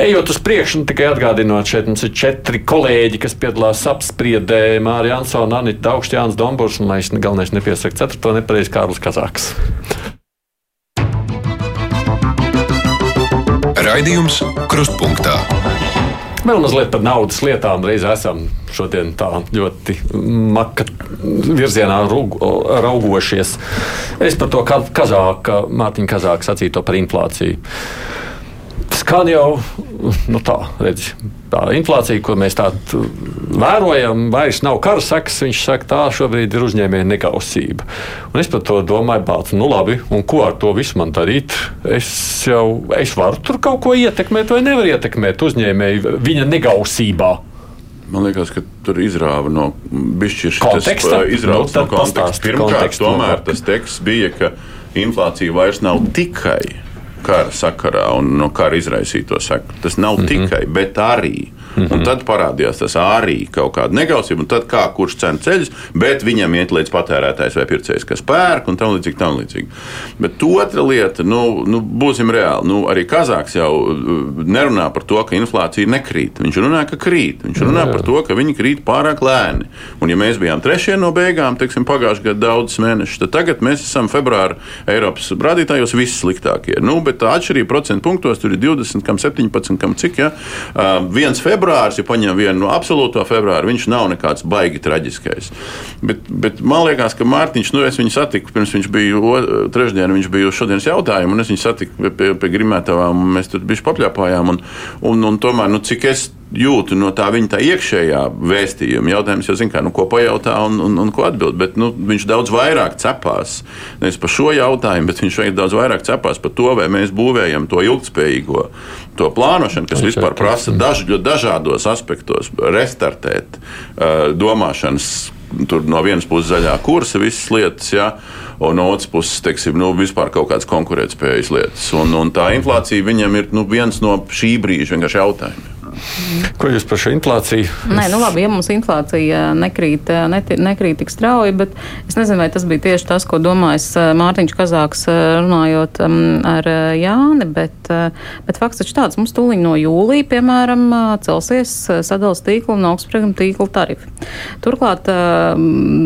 Ejot uz priekšu, nu, tikai atgādinot, šeit mums ir četri kolēģi, kas piedalās apspriest Iepriedē Mārija Ansona, Anita Daugšķi, Jānis Dombūrs un, lai es galvenais nepiesaku ceturto nepareizi, Kārlis Kazāks. Raidījums Krustpunktā. Vēl mazliet par naudas lietām. Reiz esam šodien tā ļoti maka virzienā raugošies. Es par to Kazāka, Mārtiņa Kazāka sacīto par inflāciju. Skan jau nu tā, redz, tā inflācija, ko mēs tādu vērojam, vairs nav kara sekas. Viņš saka, tā šobrīd ir uzņēmēja negausība. Un es par to domāju, bāc, nu labi, un ko ar to visu man darīt? Es jau es varu tur kaut ko ietekmēt, vai nevaru ietekmēt uzņēmēju viņa negausībā. Man liekas, ka tur izrāva no konteksta. Izrāva nu, no konteksta. Pirmkārt, tomēr tas teksts bija, ka inflācija vairs nav tikai kara sakarā un no kara izraisīto seku. Tas nav mm -hmm. tikai, bet arī Mm -hmm. Tad parādījās tas arī kaut kāda negausība, un tad kā kurš cena ceļus, bet viņam iet līdz patērētājs vai pircējs, kas pērk, un tam līdzīgi. Tam līdzīgi. Bet otra lieta, nu, nu, būsim reāli, nu, arī Kazāks jau uh, nerunā par to, ka inflācija nekrīt. Viņš runā, ka krīt. Viņš runā jā. par to, ka viņi krīt pārāk lēni. Un, ja mēs bijām trešie no beigām, teiksim, pagājušajā gadā daudzus mēnešus, tad tagad mēs esam februāra Eiropas rādītājos vissliktākie. Nu, bet tā atšķirība procentu punktos tur ir 20, kam 17, kam cik. Ja? Uh, viens februārs februāris, ja paņem vienu no absolūto februāru, viņš nav nekāds baigi traģiskais. Bet, bet man liekas, ka Mārtiņš, nu, es viņu satiku pirms viņš bija trešdien, viņš bija uz šodienas jautājumu, un es viņu satiku pie, pie, pie Grimētavām, un mēs tur bišķi papļāpājām, un, un, un tomēr, nu, cik es jūtu no tā viņa tā iekšējā vēstījuma. Jautājums jau zina, kā, nu, ko pajautā un, un, un ko atbild. Bet, nu, viņš daudz vairāk cepās nevis par šo jautājumu, bet viņš daudz vairāk cepās par to, vai mēs būvējam to ilgspējīgo to plānošanu, kas vispār prasa daž, dažādos aspektos restartēt uh, domāšanas. Tur no vienas puses zaļā kursa, visas lietas, ja, un no otras puses, teiksim, nu, vispār kaut kādas konkurētspējas lietas. Un, un tā inflācija viņam ir nu, viens no šī brīža vienkārši jautājumiem. Ko jūs par šo inflāciju? Nē, nu labi, ja mums inflācija nekrīt, neti, nekrīt tik strauji, bet es nezinu, vai tas bija tieši tas, ko domājis eh, Mārtiņš Kazāks eh, runājot um, ar eh, Jāni, bet, bet fakts taču tāds, mums tūliņ no jūlija, piemēram, celsies sadalas tīkla un augstspreguma tīkla tarifi. Turklāt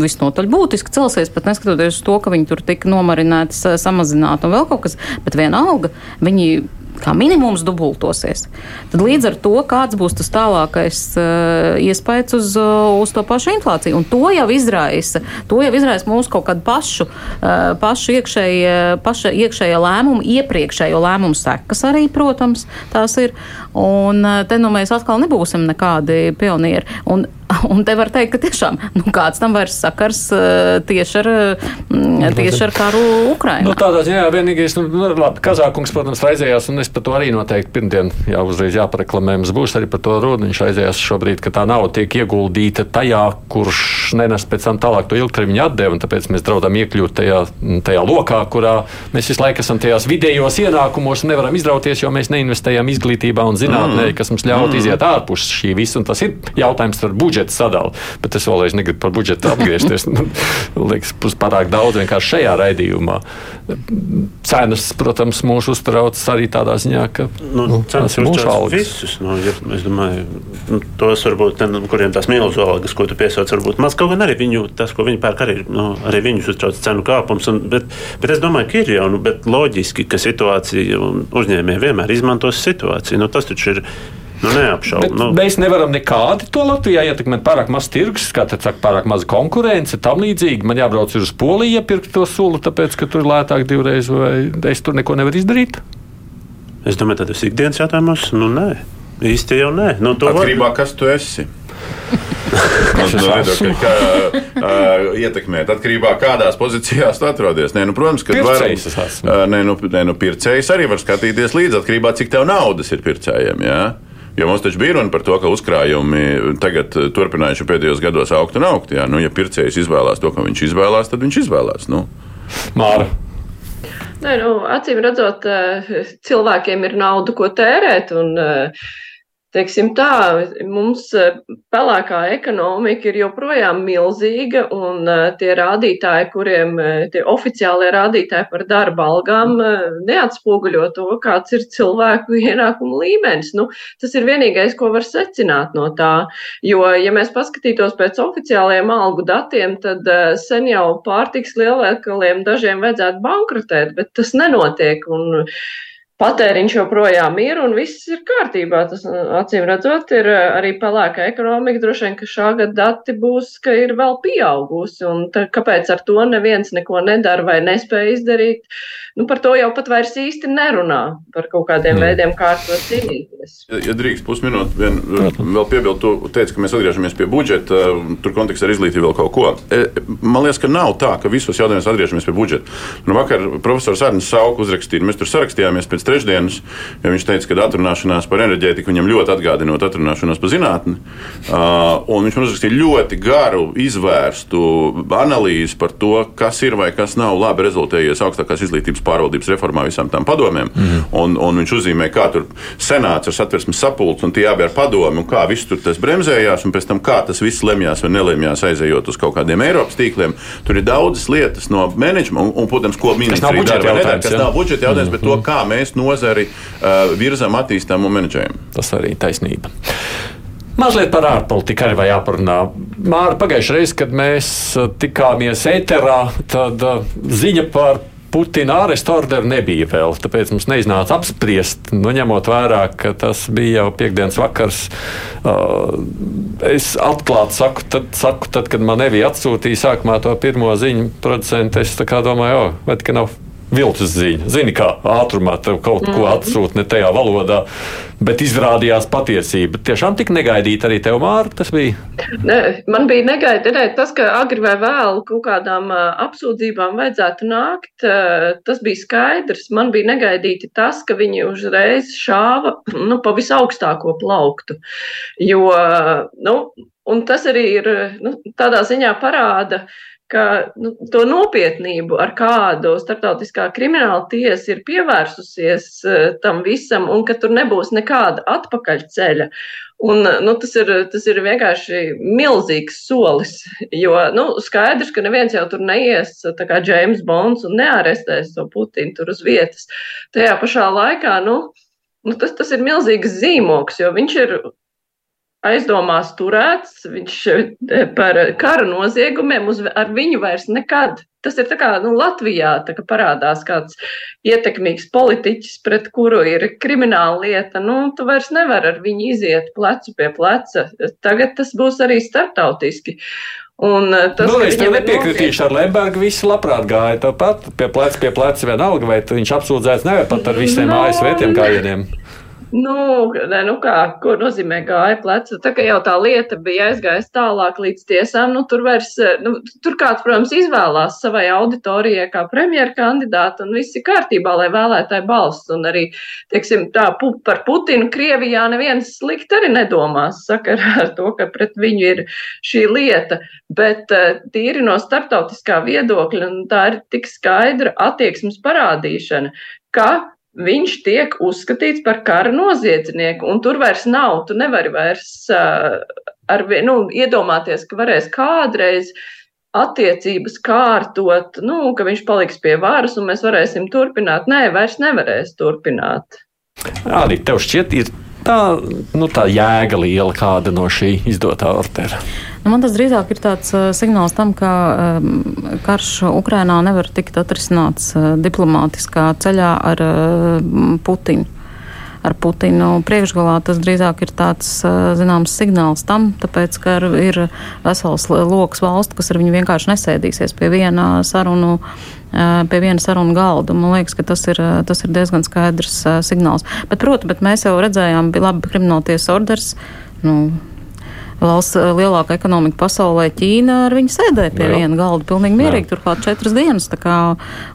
visnotaļ būtiski celsies, pat neskatoties uz to, ka viņi tur tika nomarināti, samazināti un vēl kaut kas, bet vienalga viņi kā minimums dubultosies. Tad līdz ar to kāds būs tas tālākais uh, iespējas uz, uh, uz to pašu inflāciju. Un to jau izraisa, to jau izraisa mūsu kaut kādu pašu, uh, pašu iekšējie, paša iekšējā lēmuma, iepriekšējo lēmumu sekas arī, protams, tās ir. Un uh, te nu mēs atkal nebūsim nekādi pionieri. Un Un te var teikt, ka tiešām nu, kāds tam vairs sakars uh, tieši ar, uh, tieši ar karu Ukrainā. Nu, tādā ziņā vienīgais, nu, nu, labi, Kazākungs, protams, raizējās, un es par to arī noteikti pirmdien jau uzreiz jāpareklamē. Mums būs arī par to runa. Viņš raizējās šobrīd, ka tā nauda tiek ieguldīta tajā, kurš nenes pēc tam tālāk to ilgtermiņa atdevu, un tāpēc mēs draudam iekļūt tajā, tajā lokā, kurā mēs visu laiku esam tajās vidējos ienākumos un nevaram izrauties, jo mēs neinvestējam izglītībā un zinātnē zinātnē, kas mums ļautu mm. iziet ārpus šī visa. Tas ir jautājums par budžeta sadalu. Bet es vēlreiz negribu par budžetu atgriezties. Man liekas, pārāk daudz vienkārši šajā raidījumā. Cenas, protams, mūs uztrauc arī tādā ziņā, ka nu, nu, cenas ir mūsu algas. Visus, nu, ja, es domāju, nu, tos varbūt, ten, kuriem tās milzu algas, ko tu piesauc, varbūt maz kaut gan arī viņu, tas, ko viņi pērk, arī, nu, arī viņus uztrauc cenu kāpums. Un, bet, bet es domāju, ka ir jau nu, loģiski, ka situācija uzņēmēji vienmēr izmantos situāciju. Nu, tas taču ir. Nu, neapšaubu. Nu. Mēs nevaram nekādi to Latvijā ietekmēt. Pārāk maz tirgus, kā te saka, pārāk maza konkurence, tam līdzīgi. Man jābrauc uz Poliju, iepirkt to sulu, tāpēc, ka tur ir lētāk divreiz, vai es tur neko nevaru izdarīt. Es domāju, tas ir ikdienas jautājums. Nu, nē, īsti jau nē. Nu, Atkarībā, var... kas tu esi. no viedokļa, kā uh, ietekmēt. Atkarībā no kādās pozīcijās tu atrodies. Nē, nu, protams, ka pircējs var, uh, nē, nu, nē, nu, pircējs arī var skatīties līdzi atkarībā no cik tev naudas ir pircējiem. Jā? Jo mums taču bija runa par to, ka uzkrājumi tagad turpinājuši pēdējos gados augt un augt. Jā. Nu, ja pircējs izvēlās to, ko viņš izvēlās, tad viņš izvēlās. Nu. Māra. Nē, nu, acīm redzot, cilvēkiem ir nauda, ko tērēt. Un, uh, Teiksim tā, mums eh, pelēkā ekonomika ir joprojām milzīga, un eh, tie rādītāji, kuriem eh, tie oficiālie rādītāji par darba algām neatspoguļo to, kāds ir cilvēku ienākumu līmenis. Nu, tas ir vienīgais, ko var secināt no tā. Jo, ja mēs paskatītos pēc oficiālajiem algu datiem, tad sen jau pārtiks lielveikaliem dažiem vajadzētu bankrotēt, bet tas nenotiek. Un, patēriņš joprojām ir un viss ir kārtībā. Tas, acīm redzot, ir eh, arī pelēka ekonomika. Droši vien, ka šā gada dati būs, ka ir vēl pieaugusi. Un tā, kāpēc ar to neviens neko nedara vai nespēja izdarīt? Nu, par to jau pat vairs īsti nerunā, par kaut kādiem mm. veidiem, kā ar to cīnīties. Ja, ja drīkst pusminūti, vien, vēl piebildu, tu teici, ka mēs atgriežamies pie budžeta, tur kontekstā ar izglītību vēl kaut ko. E, man liekas, ka nav tā, ka visos jautājumos atgriežamies pie budžeta. Nu, vakar profesors Arnēs Sauku uzrakstīja, mēs tur sarakstījāmies pēc trešdienas, jo viņš teica, ka atrunāšanās par enerģētiku viņam ļoti atgādinot atrunāšanos par zinātni. Uh, un viņš man uzrakstīja ļoti garu, izvērstu analīzi par to, kas ir vai kas nav labi rezultējies augstākās izglītības pārvaldības reformā visām tām padomēm. Mm. Un, un viņš uzzīmē, kā tur senāts ar satversmes sapulci un tie abi ar padomu, un kā viss tur tas bremzējās, un pēc tam kā tas viss lemjās vai nelemjās aizejot uz kaut kādiem Eiropas tīkliem. Tur ir daudzas lietas no menedžmenta, un, un, protams, ko ministrija dara. Nedara, kas nav budžeta jautājums, mm. bet to, mhm. kā mēs nozari uh, virzam, attīstām un menedžējam. Tas arī taisnība. Mazliet par ārpolitiku arī vai jāparunā. Māra, pagājušajā reizē, kad mēs tikāmies ēterā, tad ziņa par Putina ārestu orderu nebija vēl, tāpēc mums neiznāca apspriest, nu, ņemot vērā, ka tas bija jau piekdienas vakars. Uh, es atklāti saku, tad, saku, tad kad man nebija atsūtīja sākumā to pirmo ziņu producentu, es domāju, oh, vai tā nav viltus ziņa. Zini, kā ātrumā tev kaut ko mhm. atsūta ne tajā valodā, bet izrādījās patiesība. Tiešām tik negaidīta arī tev, Māra, tas bija? Ne, man bija negaidīta tas, ka agri vai vēl kaut kādām apsūdzībām vajadzētu nākt. Tas bija skaidrs. Man bija negaidīti tas, ka viņi uzreiz šāva nu, pa visaugstāko plauktu. Jo, nu, Un tas arī ir nu, tādā ziņā parāda, ka nu, to nopietnību, ar kādu starptautiskā krimināla tiesa ir pievērsusies uh, tam visam, un ka tur nebūs nekāda atpakaļceļa. Un, nu, tas, ir, tas ir vienkārši milzīgs solis, jo nu, skaidrs, ka neviens jau tur neies kā James Bonds un nearestēs to Putinu tur uz vietas. Tajā pašā laikā nu, nu, tas, tas ir milzīgs zīmoks, jo viņš ir aizdomās turēts, viņš eh, par kara noziegumiem, uz, ar viņu vairs nekad. Tas ir kā nu, Latvijā kā parādās kāds ietekmīgs politiķis, pret kuru ir krimināla lieta. Nu, tu vairs nevari ar viņu iziet plecu pie pleca. Tagad tas būs arī startautiski. Un eh, tas, nu, es tev nepiekritīšu ar Lembergu. Visi labprāt gāja tāpat pie pleca, pie pleca vienalga, vai viņš apsūdzēts nevar pat ar visiem no, ASV tiem gājieniem. Nu, ne, nu kā, ko nozīmē gāja pleca? Tā kā jau tā lieta bija aizgājusi tālāk līdz tiesām, nu tur vairs, nu, tur kāds, protams, izvēlās savai auditorijai kā premjera kandidātu un viss ir kārtībā, lai vēlētāji balsts. Un arī, teiksim, tā pu par Putinu Krievijā neviens slikt arī nedomās sakarā ar to, ka pret viņu ir šī lieta. Bet eh, tīri no starptautiskā viedokļa, tā ir tik skaidra attieksmes parādīšana, ka viņš tiek uzskatīts par kara noziedznieku, un tur vairs nav, tu nevari vairs uh, ar, nu, iedomāties, ka varēs kādreiz attiecības kārtot, nu, ka viņš paliks pie varas un mēs varēsim turpināt. Nē, vairs nevarēs turpināt. Arī tev šķiet, ir tā, nu, tā jēga liela kāda no šī izdotā ortera. Nu, man tas drīzāk ir tāds uh, signāls tam, ka um, karš Ukrainā nevar tikt atrisināts uh, diplomātiskā ceļā ar uh, Putinu ar Putinu priekšgalā, tas drīzāk ir tāds zināms signāls tam, tāpēc, ka ir vesels lokus valstu, kas ar viņu vienkārši nesēdīsies pie viena sarunu. Pie viena sarunu galda. Man liekas, ka tas ir, tas ir diezgan skaidrs signāls. Bet, protams, mēs jau redzējām, bija labi krimināltiesas orders. Nu, valsts eh, lielākā ekonomika pasaulē, Ķīna, ar viņu sēdēja pie Jā. viena galda pilnīgi mierīgi, turklāt četras dienas, kā,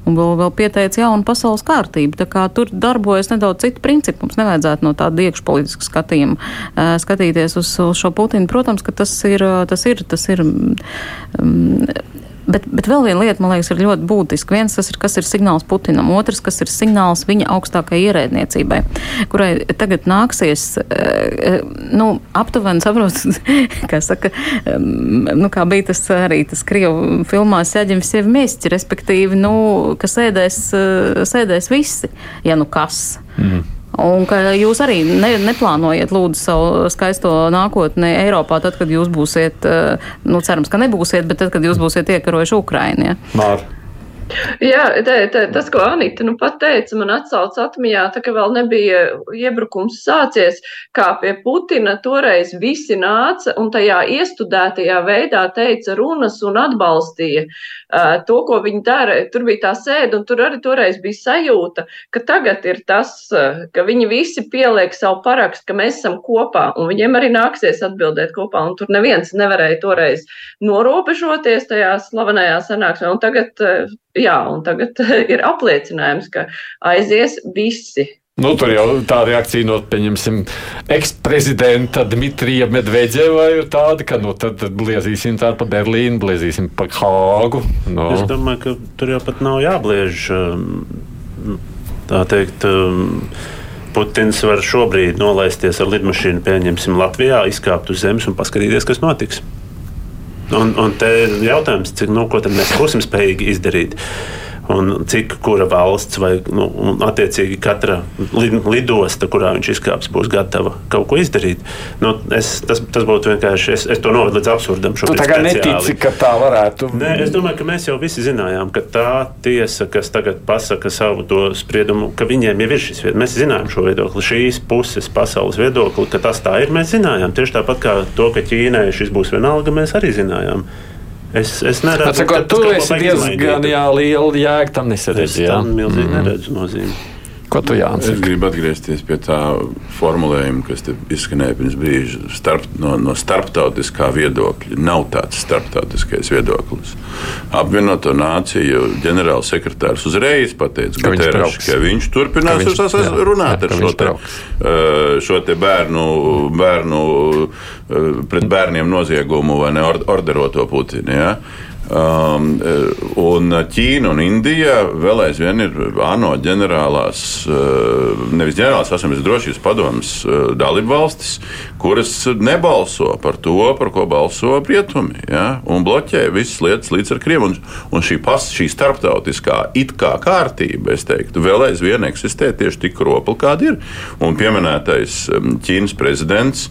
un vēl, vēl pieteica jaunu pasaules kārtību. Kā tur darbojas nedaudz citu principu. Mums nevajadzētu no tāda iekšpolitiska skatījuma uh, skatīties uz, uz šo Putinu. Protams, ka tas ir, tas ir, tas ir um, Bet, bet vēl viena lieta, man liekas, ir ļoti būtiska. Viens tas ir, kas ir signāls Putinam, otrs, kas ir signāls viņa augstākajai ierēdniecībai, kurai tagad nāksies, eh, nu, aptuveni saprot, kā saka, nu, kā bija tas arī tas Krievu filmā Sēģim sievi mēsķi, respektīvi, nu, ka sēdēs, eh, sēdēs visi, ja nu kas. Mm. Un ka jūs arī ne, neplānojat lūdzu savu skaisto nākotni Eiropā, tad, kad jūs būsiet, eh, nu, cerams, ka nebūsiet, bet tad, kad jūs būsiet iekarojuši Ukraiņu. Ja? Mār. Jā, tā, tā, tas, ko Anita nu pat teica, man atsauc atmiņā, tā ka vēl nebija iebrukums sācies, kā pie Putina toreiz visi nāca un tajā iestudētajā veidā teica runas un atbalstīja uh, to, ko viņi dara. Tur bija tā sēde un tur arī toreiz bija sajūta, ka tagad ir tas, uh, ka viņi visi pieliek savu parakstu, ka mēs esam kopā un viņiem arī nāksies atbildēt kopā un tur neviens nevarēja toreiz norobežoties tajā slavenajā sanāksmē. Un tagad uh, jā, un tagad ir apliecinājums, ka aizies visi. Nu, tur jau tā reakcija no, pieņemsim, eksprezidenta Dmitrija Medvedeva ir tāda, ka, nu, tad bliezīsim tā pa Berlīnu, bliezīsim pa Hāgu. Nu. Es domāju, ka tur jau pat nav jābliež, um, tā teikt, um, Putins var šobrīd nolaisties ar lidmašīnu, pieņemsim, Latvijā, izkāpt uz zemes un paskatīties, kas notiks. Un, un te ir jautājums, cik, nu, ko mēs būsim spējīgi izdarīt un cik kura valsts vai nu, attiecīgi katra lidosta, kurā viņš izkāps, būs gatava kaut ko izdarīt. Nu, es, tas, tas būtu vienkārši, es, es to novedu līdz absurdam. Tu tā kā netici, ka tā varētu būt. Es domāju, ka mēs jau visi zinājām, ka tā tiesa, kas tagad pasaka savu spriedumu, ka viņiem jau ir šis viedoklis. Mēs zinājām šo viedokli, šīs puses pasaules viedokli, ka tas tā ir. Mēs zinājām tieši tāpat kā to, ka Ķīnai šis būs vienalga, mēs arī zinājām. Es, es Atsakot, ka tu esi diezgan liela jēga tam nesaredz. Es tam milzīgi mm neredzu nozīmi. Ko tu Jānis? Es gribu atgriezties pie tā formulējuma, kas izskanēja pirms brīža. Starp, no, no starptautiskā viedokļa nav tāds starptautiskais viedoklis. Apvienoto nāciju ģenerālsekretārs uzreiz pateica, ka, Guterres, ka viņš turpinās ka viņš, jā, runāt jā, ar šo, te, uh, šo te bērnu, bērnu uh, pret bērniem noziegumu vai ne orderoto Putinu. Ja? Um, un Ķīna un Indija vēl aizvien ir ANO ģenerālās, uh, nevis ģenerālās asamblejas drošības padomas uh, dalību valstis, kuras nebalso par to, par ko balso rietumi, ja, un bloķē visas lietas līdz ar Krievu. Un, un šī, pas, šī starptautiskā it kā kārtība, es teiktu, vēl aizvien eksistē tieši tik kropla, kāda ir. Un pieminētais Ķīnas prezidents,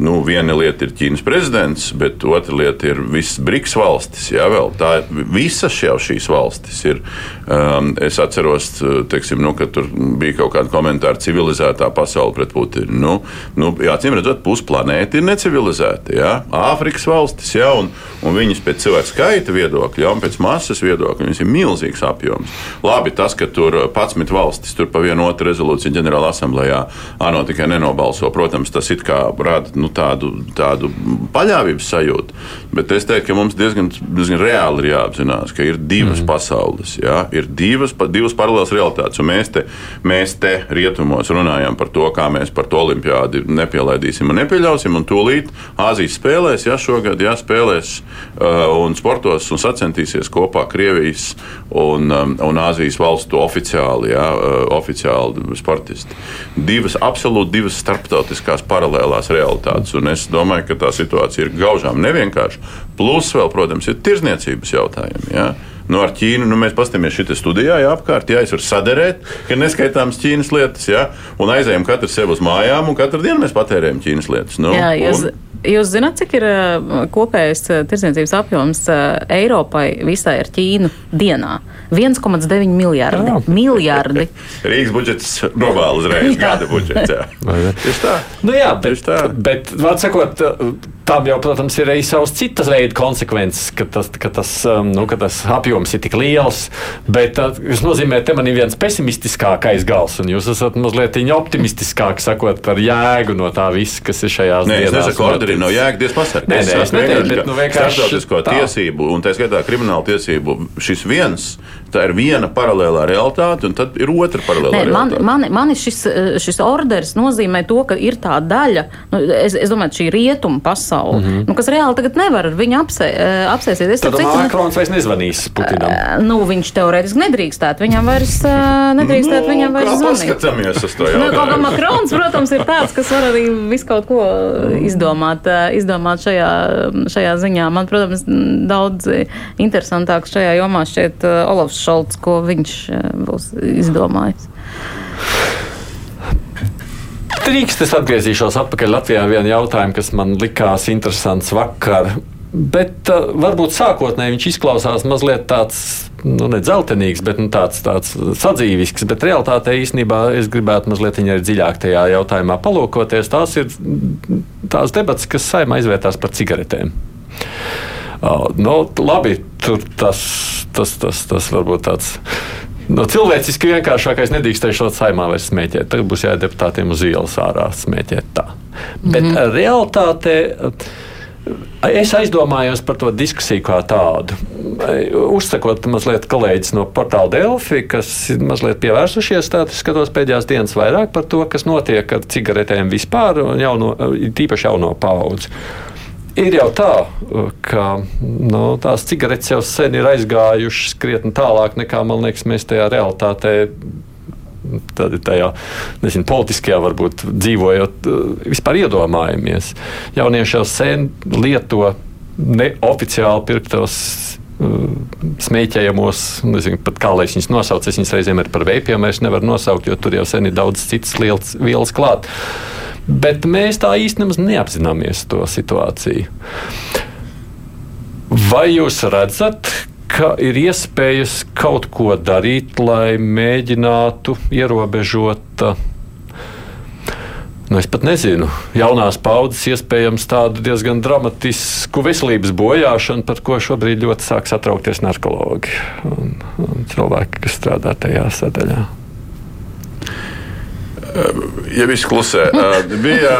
nu, viena lieta ir Ķīnas prezidents, bet otra lieta ir visas BRICS valstis. Ja, vēl. Tā visas jau šīs valstis ir. Um, es atceros, teiksim, nu, ka tur bija kaut kāda komentāra civilizētā pasaule pret Putinu. Nu, nu, jā, cīm redzot, pusi planēta ir necivilizēta. Jā? Āfrikas valstis, jā, un, un viņas pēc cilvēku skaita viedokļa, jā, un pēc masas viedokļa, viņas ir milzīgs apjoms. Labi, tas, ka tur 11 valstis tur pa vienu otru rezolūciju ģenerāla asamblējā ANO tikai nenobalso, protams, tas it kā rada nu, tādu, tādu paļāvības sajūtu. Bet es teiktu, ka mums diezgan, diezgan reāli ir jāapzinās, ka ir divas mm. pasaules, jā, ir divas, divas paralēlas realitātes. Mēs te, mēs te rietumos runājam par to, kā mēs par to olimpiādi nepielaidīsim un nepieļausim. Un tūlīt Āzijas spēlēs, ja šogad jā, spēlēs uh, un sportos un sacentīsies kopā Krievijas un, um, un Āzijas valstu oficiāli, jā, uh, oficiāli sportisti. Divas, absolūti divas starptautiskās paralēlās realitātes. Un es domāju, ka tā situācija ir gaužām nevienkārša. Plus vēl, protams, ir tirzniecības jautājumi. Ja? Nu, ar Ķīnu nu, mēs paskatāmies šajā studijā, jā, apkārt, jā, es varu saderēt, ka neskaitāmas Ķīnas lietas, jā, un aizējām katru sev uz mājām, un katru dienu mēs patērējam Ķīnas lietas. Nu, jā, jūs, un... jūs zināt, cik ir kopējais tirdzniecības apjoms Eiropai visai ar Ķīnu dienā? 1,9 miljardi. Jā. miljardi. Rīgas budžets globāli uzreiz, gada budžets. Jā. Tieši tā. Nu jā, bet, bet, bet sakot, Tam jau, protams, ir arī savas citas veidu konsekvences, ka tas, ka tas, um, nu, ka tas apjoms ir tik liels. Bet uh, tas nozīmē, ka man ir viens pesimistiskākais gals, un jūs esat mazliet optimistiskāk sakot par jēgu no tā visa, kas ir nē, dienās. Es nesaku, ka orderī nav jēga, Dievs pasargā. Nē, nē, es neteicu, bet nu starptautisko tiesību, un tā skaitā kriminālu tiesību, šis viens tā ir viena paralēlā realitāte, un tad ir otra paralēlā Nē, realitāte. Man, man, man šis, šis orders nozīmē to, ka ir tā daļa, nu, es, es domāju, šī rietuma pasaule, mm -hmm. nu, kas reāli tagad nevar ar viņu apsē, eh, apsēsties. Es tad Makrons vairs nezvanīs Putinam. Eh, nu, viņš teorētiski nedrīkstētu, viņam vairs eh, nedrīkstētu, nu, viņam vairs zvanīt. Paskatāmies uz to jautājumu. Nu, kaut kā Makrons, protams, ir tāds, kas var arī visu kaut ko izdomāt, izdomāt šajā, šajā ziņā. Man, protams, daudz interesantāk šajā jomā šķiet Olafs Šolts, ko viņš eh, būs izdomājis. Drīkst es atgriezīšos atpakaļ Latvijā vienu jautājumu, kas man likās interesants vakar. Bet uh, varbūt sākotnēji viņš izklausās mazliet tāds, nu, ne dzeltenīgs, bet nu, tāds, tāds sadzīvisks. Bet realtātē īstenībā es gribētu mazliet arī dziļāk tajā jautājumā palūkoties. Tās ir tās debats, kas saimā izvērtās par cigaretēm. Uh, nu, labi, tur tas, tas, tas, tas varbūt tāds. No cilvēciski vienkāršākais nedrīkstēja šo saimā vairs smēķēt. Tagad būs jāiet deputātiem uz ielas ārā smēķēt tā. Mm -hmm. Bet mhm. realtātē. Es aizdomājos par to diskusiju kā tādu. Uzsakot mazliet kolēģis no portāla Delfi, kas ir mazliet pievērsušies tādā skatos pēdējās dienas vairāk par to, kas notiek ar cigaretēm vispār, jauno, tīpaši jauno paudzi. Ir jau tā, ka nu, tās cigaretes jau sen ir aizgājušas krietni tālāk nekā man liekas, mēs tajā realitātē tad tajā nezinu, politiskajā, varbūt dzīvojot, vispār iedomājamies. Jaunieši jau sen lieto neoficiāli pirktos smēķējamos, nezinu, kā lai viņas nosauc. Es viņas reizēm arī par veipiem nevaru nosaukt, jo tur jau sen ir daudz citas vielas klāt. Bet mēs tā īstenībā neapzināmies to situāciju. Vai jūs redzat, ka ir iespējas kaut ko darīt, lai mēģinātu ierobežot? Nu, es pat nezinu, jaunās paudzes iespējams tādu diezgan dramatisku veselības bojāšanu, par ko šobrīd ļoti sāk satraukties narkologi un, un cilvēki, kas strādā tajā sadaļā ja viss klusē, bija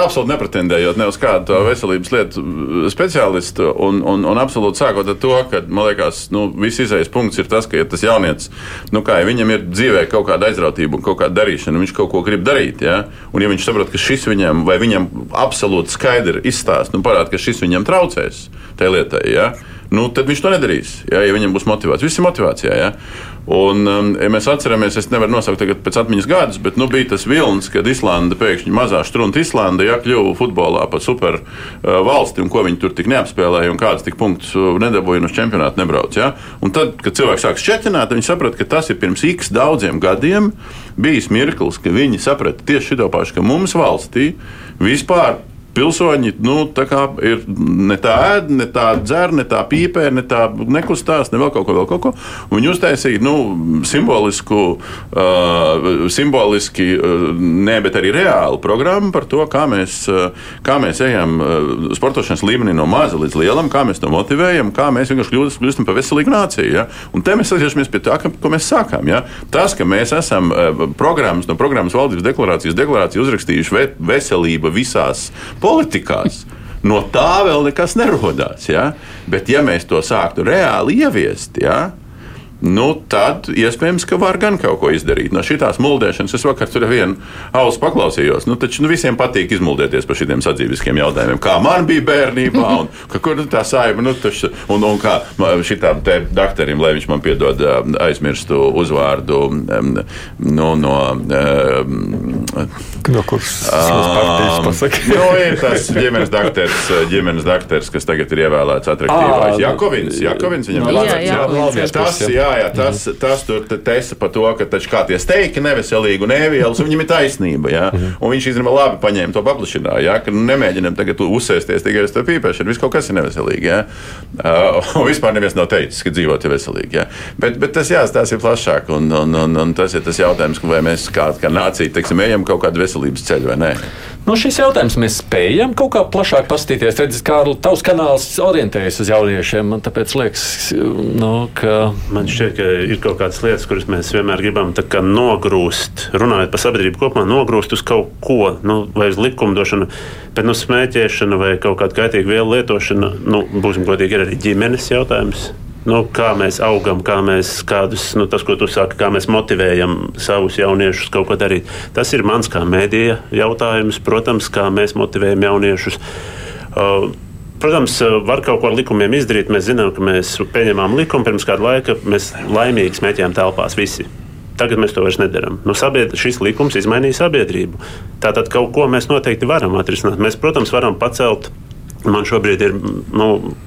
absolūti nepretendējot ne uz kādu veselības lietu speciālistu. Un, un, un absolūti sākot ar to, ka man liekas, nu, viss izējas punkts ir tas, ka ja tas jaunietis, nu, kā, ja viņam ir dzīvē kaut kāda aizrautība un kaut kāda darīšana, viņš kaut ko grib darīt. Ja? Un ja viņš saprot, ka šis viņam vai viņam absolūti skaidri izstāsta un parāda, ka šis viņam traucēs tajā lietai. Ja? nu, tad viņš to nedarīs. Ja, ja viņam būs motivācija, viss ir motivācijā. Ja. Un, um, ja mēs atceramies, es nevaru nosaukt pēc atmiņas gadus, bet nu, bija tas vilnis, kad Islanda pēkšņi mazā strunta Islanda ja, kļuva futbolā par super uh, valsti, un ko viņi tur tik neapspēlēja, un kādas tik punktus uh, nedabūja un uz čempionātu nebrauc. Ja. Un tad, kad cilvēks sāk šķietināt, viņi saprata, ka tas ir pirms x daudziem gadiem bijis mirklis, ka viņi saprata tieši šo pašu, ka mums valstī vispār pilsoņi nu, ir ne tā ēda, ne tā dzer, ne tā pīpē, ne tā nekustās, ne vēl kaut ko, vēl kaut ko. Viņi uztaisīja nu, simbolisku, uh, simboliski, uh, ne, bet arī reālu programmu par to, kā mēs, uh, kā mēs ejam uh, sportošanas līmenī no maza līdz lielam, kā mēs to motivējam, kā mēs vienkārši kļūstam par veselīgu nāciju. Ja? Un te mēs atgriežamies pie tā, ka, ko mēs sākām. Ja? Tas, ka mēs esam uh, programmas, no programmas valdības deklarācijas deklarāciju uzrakstījuši ve veselība visās politikās. No tā vēl nekas nerodās. Ja? Bet, ja mēs to sāktu reāli ieviest, ja? Nu, tad iespējams, ka var gan kaut ko izdarīt. No šīs muldēšanas es vakar tur vienu ausu paklausījos. Nu, taču nu, visiem patīk izmuldēties par šiem sadzīviskiem jautājumiem. Kā man bija bērnībā, un ka, kur tā saima, nu, taču, un, un kā šitam te doktorim, lai viņš man piedod aizmirstu uzvārdu nu, no. No kuras partijas pasaka? nu, ir tas ģimenes doktors, ģimenes doktors, kas tagad ir ievēlēts atraktīvais. Jakovins, Jakovins viņam ir jā, jā, jā, tas, jā, jā, tas, tas tur tesa par to, ka taču kā tie steiki neveselīgi un nevielas, viņam ir taisnība. Jā? Un viņš īstenībā labi paņēma to paplašinājumu, jā, ka nu, nemēģinam tagad uzsēsties tikai uz to pīpēšanu. Viss kaut kas ir neveselīgi. Jā? Uh, un vispār neviens nav teicis, ka dzīvot ir veselīgi. Jā? Bet, bet tas, jā, tas ir plašāk. Un, un, un, un tas ir tas jautājums, vai mēs kā, kā nācija teiksim, ejam kaut kādu veselības ceļu vai nē. Nu, šis jautājums mēs spējam kaut kā plašāk paskatīties. Redz, kā tavs kanāls orientējas uz jauniešiem. Man tāpēc liekas, nu, ka. Man šķiet, ka ir kaut kādas lietas, kuras mēs vienmēr gribam nogrūst, runājot par sabiedrību kopumā, nogrūst uz kaut ko, nu, vai uz likumdošanu. Bet nu, smēķēšana vai kaut kāda kaitīga vielu lietošana, nu, būsim godīgi, ir arī ģimenes jautājums nu, kā mēs augam, kā mēs, kādus, nu, tas, ko tu saki, kā mēs motivējam savus jauniešus kaut ko darīt. Tas ir mans kā mēdīja jautājums, protams, kā mēs motivējam jauniešus. Uh, Protams, var kaut ko ar likumiem izdarīt. Mēs zinām, ka mēs pieņemām likumu pirms kāda laika. Mēs laimīgi smēķējām telpās visi. Tagad mēs to vairs nedarām. Nu, sabied... Šis likums izmainīja sabiedrību. Tātad kaut ko mēs noteikti varam atrisināt. Mēs, protams, varam pacelt Man šobrīd ir nu,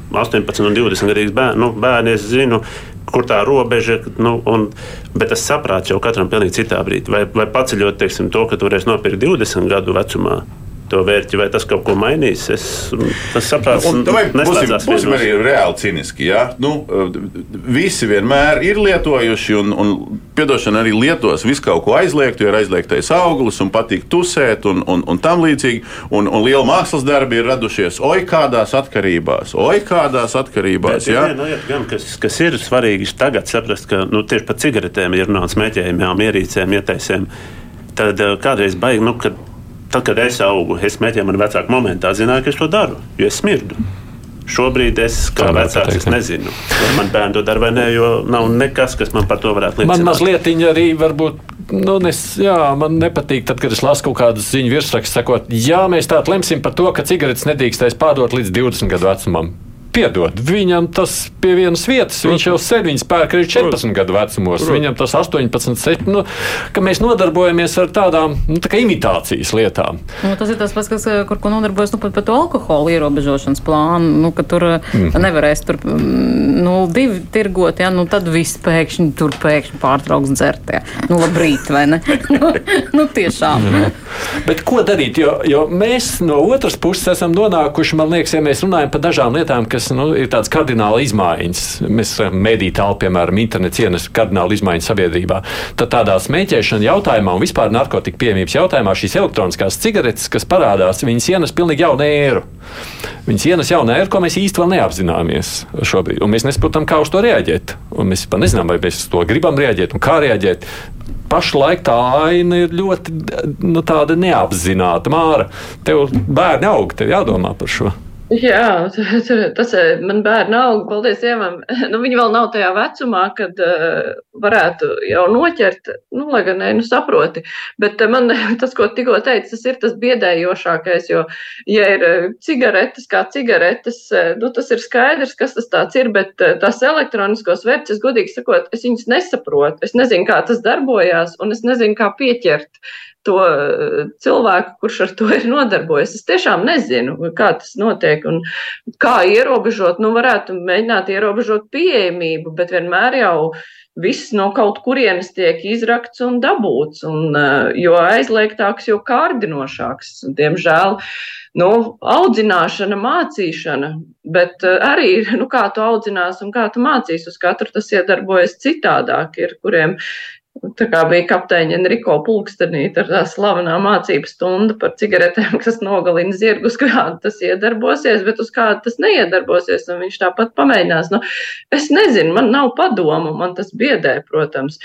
18 un 20 gadīgs bērni. Nu, bērni es zinu, kur tā robeža ir. Nu, un, bet tas saprāts jau katram pilnīgi citā brīdī. Vai, vai paceļot teiksim, to, ka tu varēsi nopirkt 20 gadu vecumā, to vērķi, vai tas kaut ko mainīs. Es saprotu, ka būsim, būsim arī reāli cīniski. Ja? Nu, visi vienmēr ir lietojuši, un, un piedošana arī lietos visu kaut ko aizliegtu, jo ir aizliegtais auglis un patīk tusēt un, un, un tam līdzīgi. Un, un liela mākslas darbi ir radušies oi kādās atkarībās, oi kādās atkarībās. Bet, ja? nu, jā, gan, kas, kas ir svarīgi tagad saprast, ka nu, tieši par cigaretēm ir runāts smēķējumiem, ierīcēm, ieteicēm. Tad kādreiz baigi, nu, kad Tad, kad es augu, es mēģināju, man vecāki momentā zināja, ka es to daru, jo es smirdu. Šobrīd es kā Tā vecāks es nezinu, vai man bērni to dara vai nē, jo nav nekas, kas man par to varētu liecināt. Man mazliet arī varbūt. Nu, es, jā, man nepatīk, tad, kad es lasu kaut kādas ziņu virsrakstus, sakot, jā, mēs tā lemsim par to, ka cigaretes nedrīkstēs pārdot līdz 20 gadu vecumam. Piedod, viņam tas pie vienas vietas, Protams. viņš jau sen viņas pērk arī 14 Protams. gadu vecumos. Protams. Viņam tas 18, 7, nu, ka mēs nodarbojamies ar tādām nu, tā imitācijas lietām. Nu, tas ir tas pats, kas, kur ko nodarbojas nu, pat par to alkohola ierobežošanas plānu, nu, ka tur mm -hmm. nevarēs tur nu, divi tirgot, ja, nu, tad viss pēkšņi tur pēkšņi pārtrauks dzert. Ja. Nu, labrīt, vai ne? nu, nu, tiešām. Mm. Bet ko darīt? Jo, jo mēs no otras puses esam nonākuši, man liekas, ja mēs runājam par dažām lietām, kas kas nu, ir tādas kardināla izmaiņas. Mēs mediju telpu, piemēram, internets ienes kardināla izmaiņas sabiedrībā. Tad tādā smēķēšana jautājumā un vispār narkotika pieejamības jautājumā šīs elektroniskās cigaretes, kas parādās, viņas ienes pilnīgi jaunu ēru. Viņas ienes jaunu ēru, ko mēs īsti vēl neapzināmies šobrīd. Un mēs nesaprotam, kā uz to reaģēt. Un mēs pat nezinām, vai mēs uz to gribam reaģēt un kā reaģēt pašlaik tā aina ir ļoti nu, neapzināta. Māra, tev bērni aug, tev jādomā par šo. Jā, tas man bērnu aug, paldies Dievam. Nu, viņi vēl nav tajā vecumā, kad uh, varētu jau noķert, nu, lai gan ne, nu, saproti. Bet uh, man tas, ko tikko teicu, tas ir tas biedējošākais, jo, ja ir cigaretes kā cigaretes, uh, nu, tas ir skaidrs, kas tas tāds ir, bet uh, tās elektroniskos vērts, es godīgi sakot, es viņus nesaprotu. Es nezinu, kā tas darbojās, un es nezinu, kā pieķert to eh, cilvēku, kurš ar to ir nodarbojies. Es tiešām nezinu, kā tas notiek un kā ierobežot. Nu, varētu mēģināt ierobežot pieejamību, bet vienmēr jau viss no kaut kurienes tiek izrakts un dabūts. Un, eh, jo aizliegtāks, jo kārdinošāks. Diemžēl. Nu, audzināšana, mācīšana, bet eh, arī, nu, kā tu audzinās un kā tu mācīs, uz katru tas iedarbojas citādāk. Ir, kuriem Tā kā bija kapteiņa Enrico Pulkstenīte ar tā slavenā mācību stunda par cigaretēm, kas nogalina zirgus, kāda tas iedarbosies, bet uz kādu tas neiedarbosies, un viņš tāpat pamēģinās. Nu, es nezinu, man nav padomu, man tas biedē, protams.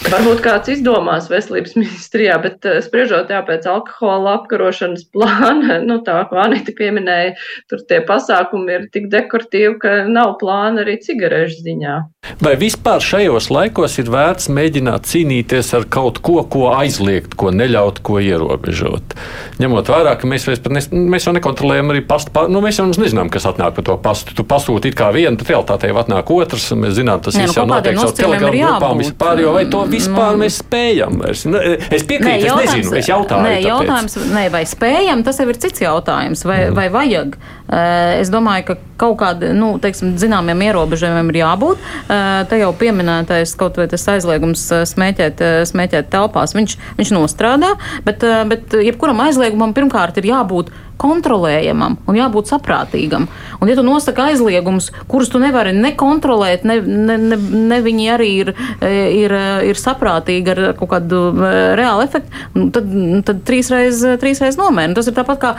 Varbūt kāds izdomās veselības ministrijā, bet eh, spriežot jā, pēc alkohola apkarošanas plāna, nu tā, ko Anita pieminēja, tur tie pasākumi ir tik dekoratīvi, ka nav plāna arī cigarešu ziņā. Vai vispār šajos laikos ir vērts mēģināt cīnīties ar kaut ko, ko aizliegt, ko neļaut, ko ierobežot? Ņemot vērā, ka mēs, nes, mēs jau nekontrolējam arī pastu, pār, nu, mēs jau nezinām, kas atnāk pa to pastu. Tu pasūti it kā vienu, tad realitātē jau atnāk otrs, un mēs zinām, tas viss nu, jau notiek caur telegramu grupām vispār, jo vai to vispār nu, mēs spējam vairs? Nu, es piekrītu, nē, es nezinu, es jautāju. Nē, jautājums, nē, vai spējam, tas jau ir cits jautājums, vai, mm. vai vajag. Eh, es domāju, ka kaut kādiem, nu, teiksim, zināmiem ierobežojumiem ir jābūt. Eh, te jau pieminētais kaut vai tas aizliegums eh, smēķēt, smēķēt telpās, viņš, viņš nostrādā, bet, bet jebkuram aizliegumam pirmkārt ir jābūt kontrolējamam un jābūt saprātīgam. Un, ja tu nosaki aizliegumus, kurus tu nevari nekontrolēt, ne, ne, ne, ne viņi arī ir, ir, ir saprātīgi ar kaut kādu e, reālu efektu, nu, tad, tad trīsreiz, trīsreiz nomēna. Tas ir tāpat kā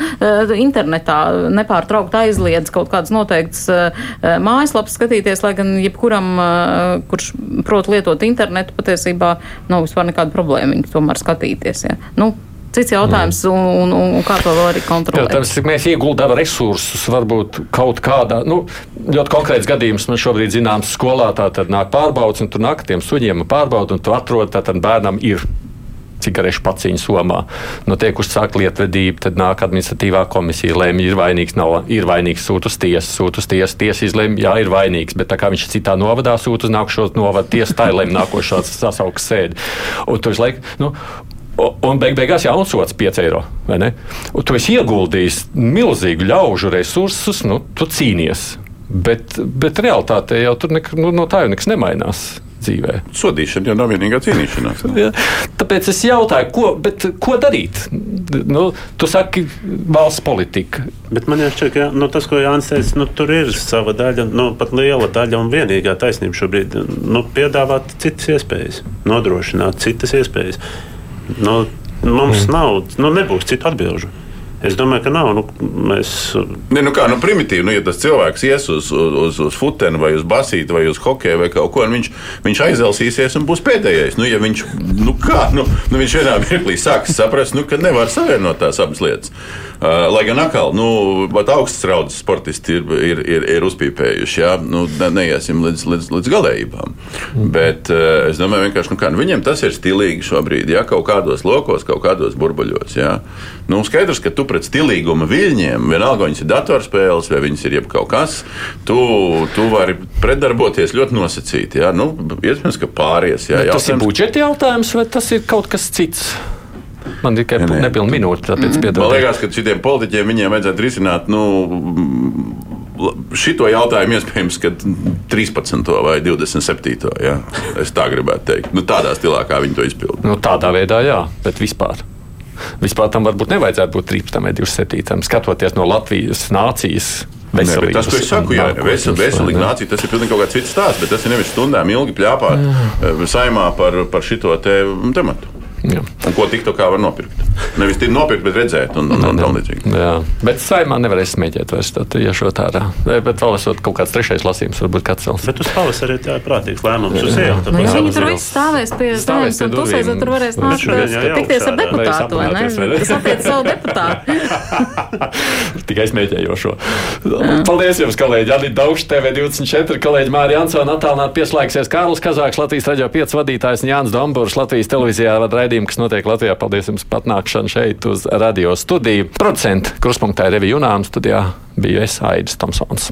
internetā nepārtraukt aizliedz kaut kādas noteiktas mājaslapas skatīties, lai gan jebkuram, kurš prot lietot internetu, patiesībā nav vispār nekāda problēma viņu tomēr skatīties. Ja. Nu, Cits jautājums, mm. un, un, un kā to vēl arī kontrolēt? Protams, mēs ieguldām resursus, varbūt kaut kādā, nu, ļoti konkrēts gadījums man šobrīd zināms skolā, tā tad nāk pārbaudas, un tur nāk tiem suņiem pārbauda, un tu atrod, tad bērnam ir cigarešu paciņu somā. Nu, tiek uzsākta lietvedība, tad nāk administratīvā komisija, lēma, ir vainīgs, nav, ir vainīgs, sūta uz tiesu, sūta uz tiesu, tiesa izlēma, jā, ir vainīgs, bet tā kā viņš ir citā novadā, sūta uz nākošo novadu, tiesa tā lēma nākošā sasauks sēdi. Un tur laik, nu, Un beig beigās jau atsots 5 eiro. Tu esi ieguldījis milzīgu ļaužu resursus, nu, tu cīnies. Bet, bet realitātē jau tur nek, nu, no tā jau nekas nemainās dzīvē. Sodīšana jau nav vienīgā cīnīšanās. ja, tāpēc es jautāju, ko, ko darīt? Nu, tu saki, valsts politika. Bet man šķiet, ka nu, tas, ko Jānis teica, nu, tur ir sava daļa, nu, pat liela daļa un vienīgā taisnība šobrīd nu, piedāvāt citas iespējas, nodrošināt citas iespējas. Nu, mums mm. nav, nu, nebūs citu atbildžu. Es domāju, ka nav. Nu, mēs... ne, nu kā, nu, primitīvi, nu, ja tas cilvēks ies uz, uz, uz futeni, vai uz basīti, vai uz hokeju, vai kaut ko, viņš, viņš aizelsīsies un būs pēdējais. Nu, ja viņš, nu, kā, nu, nu, viņš vienā mirklī sāks saprast, nu, ka nevar savienot tās abas lietas. Uh, lai gan atkal, nu, augsts raudas sportisti ir, ir, ir, ir uzpīpējuši, jā, nu, ne, neiesim līdz, līdz, līdz galējībām. Mm. Bet uh, es domāju, vienkārši, nu, kā, nu, viņiem tas ir stilīgi šobrīd, jā, kaut kādos lokos, kaut kādos burbuļos. Jā. Nu, skaidrs, ka tu pret stilīguma viļņiem, vienalga viņas ir datorspēles vai viņas ir jebkaut kas, tu, tu vari pretdarboties ļoti nosacīti. Jā. Nu, iespējams, ka pāries. Jā, tas jautājums... ir budžeta jautājums vai tas ir kaut kas cits? Man tikai ne, nepilna minūte, tāpēc piedodiet. Man liekas, ka šitiem politiķiem viņiem vajadzētu risināt. Nu, Šito jautājumu iespējams, ka 13. vai 27. Jā, es tā gribētu teikt. Nu, tādā stilā, kā viņi to izpildīja. Nu, tādā veidā, jā, bet vispār. Vispār tam varbūt nevajadzētu būt 13. vai 27. skatoties no Latvijas nācijas Veselības, ne, tas, ko es saku, jā, vesel, veselīga nācija, tas ir pilnīgi kaut kāds cits stāsts, bet tas ir nevis stundām ilgi pļāpāt eh, saimā par, par šito te tematu. Jā. Un ko tiktu kā var nopirkt? Nevis tik nopirkt, bet redzēt, un, un, un tam līdzīgi. Jā, bet saimā nevarēs smēķēt vairs tādu iešot ārā. Bet vēl esot kaut kāds trešais lasījums, varbūt kāds cels. Bet uz pavasarī tā ir prātīgs lēmums. Uz ielu, nu, jā, viņi tur viss stāvēs pie stāvēs un tusēs, un tur varēs nākt tikties ar deputātu, vai ne? Tas attiec savu deputātu. Tikai smēķējošo. Paldies jums, kolēģi! Adita Daugš, TV24, kolēģi Mārija Ansona, attālināt pieslēgsies Kārlis Kazāks, Latvijas raģio 5 vadītājs Jānis Domburs, Latvijas televīzijā vada raidījumu, kas notiek Latvijā. Paldies jums pat nākšanu šeit uz radio studiju. Procentu kruspunktā ir Revi Junāns, studijā biju es Aidis Tomsons.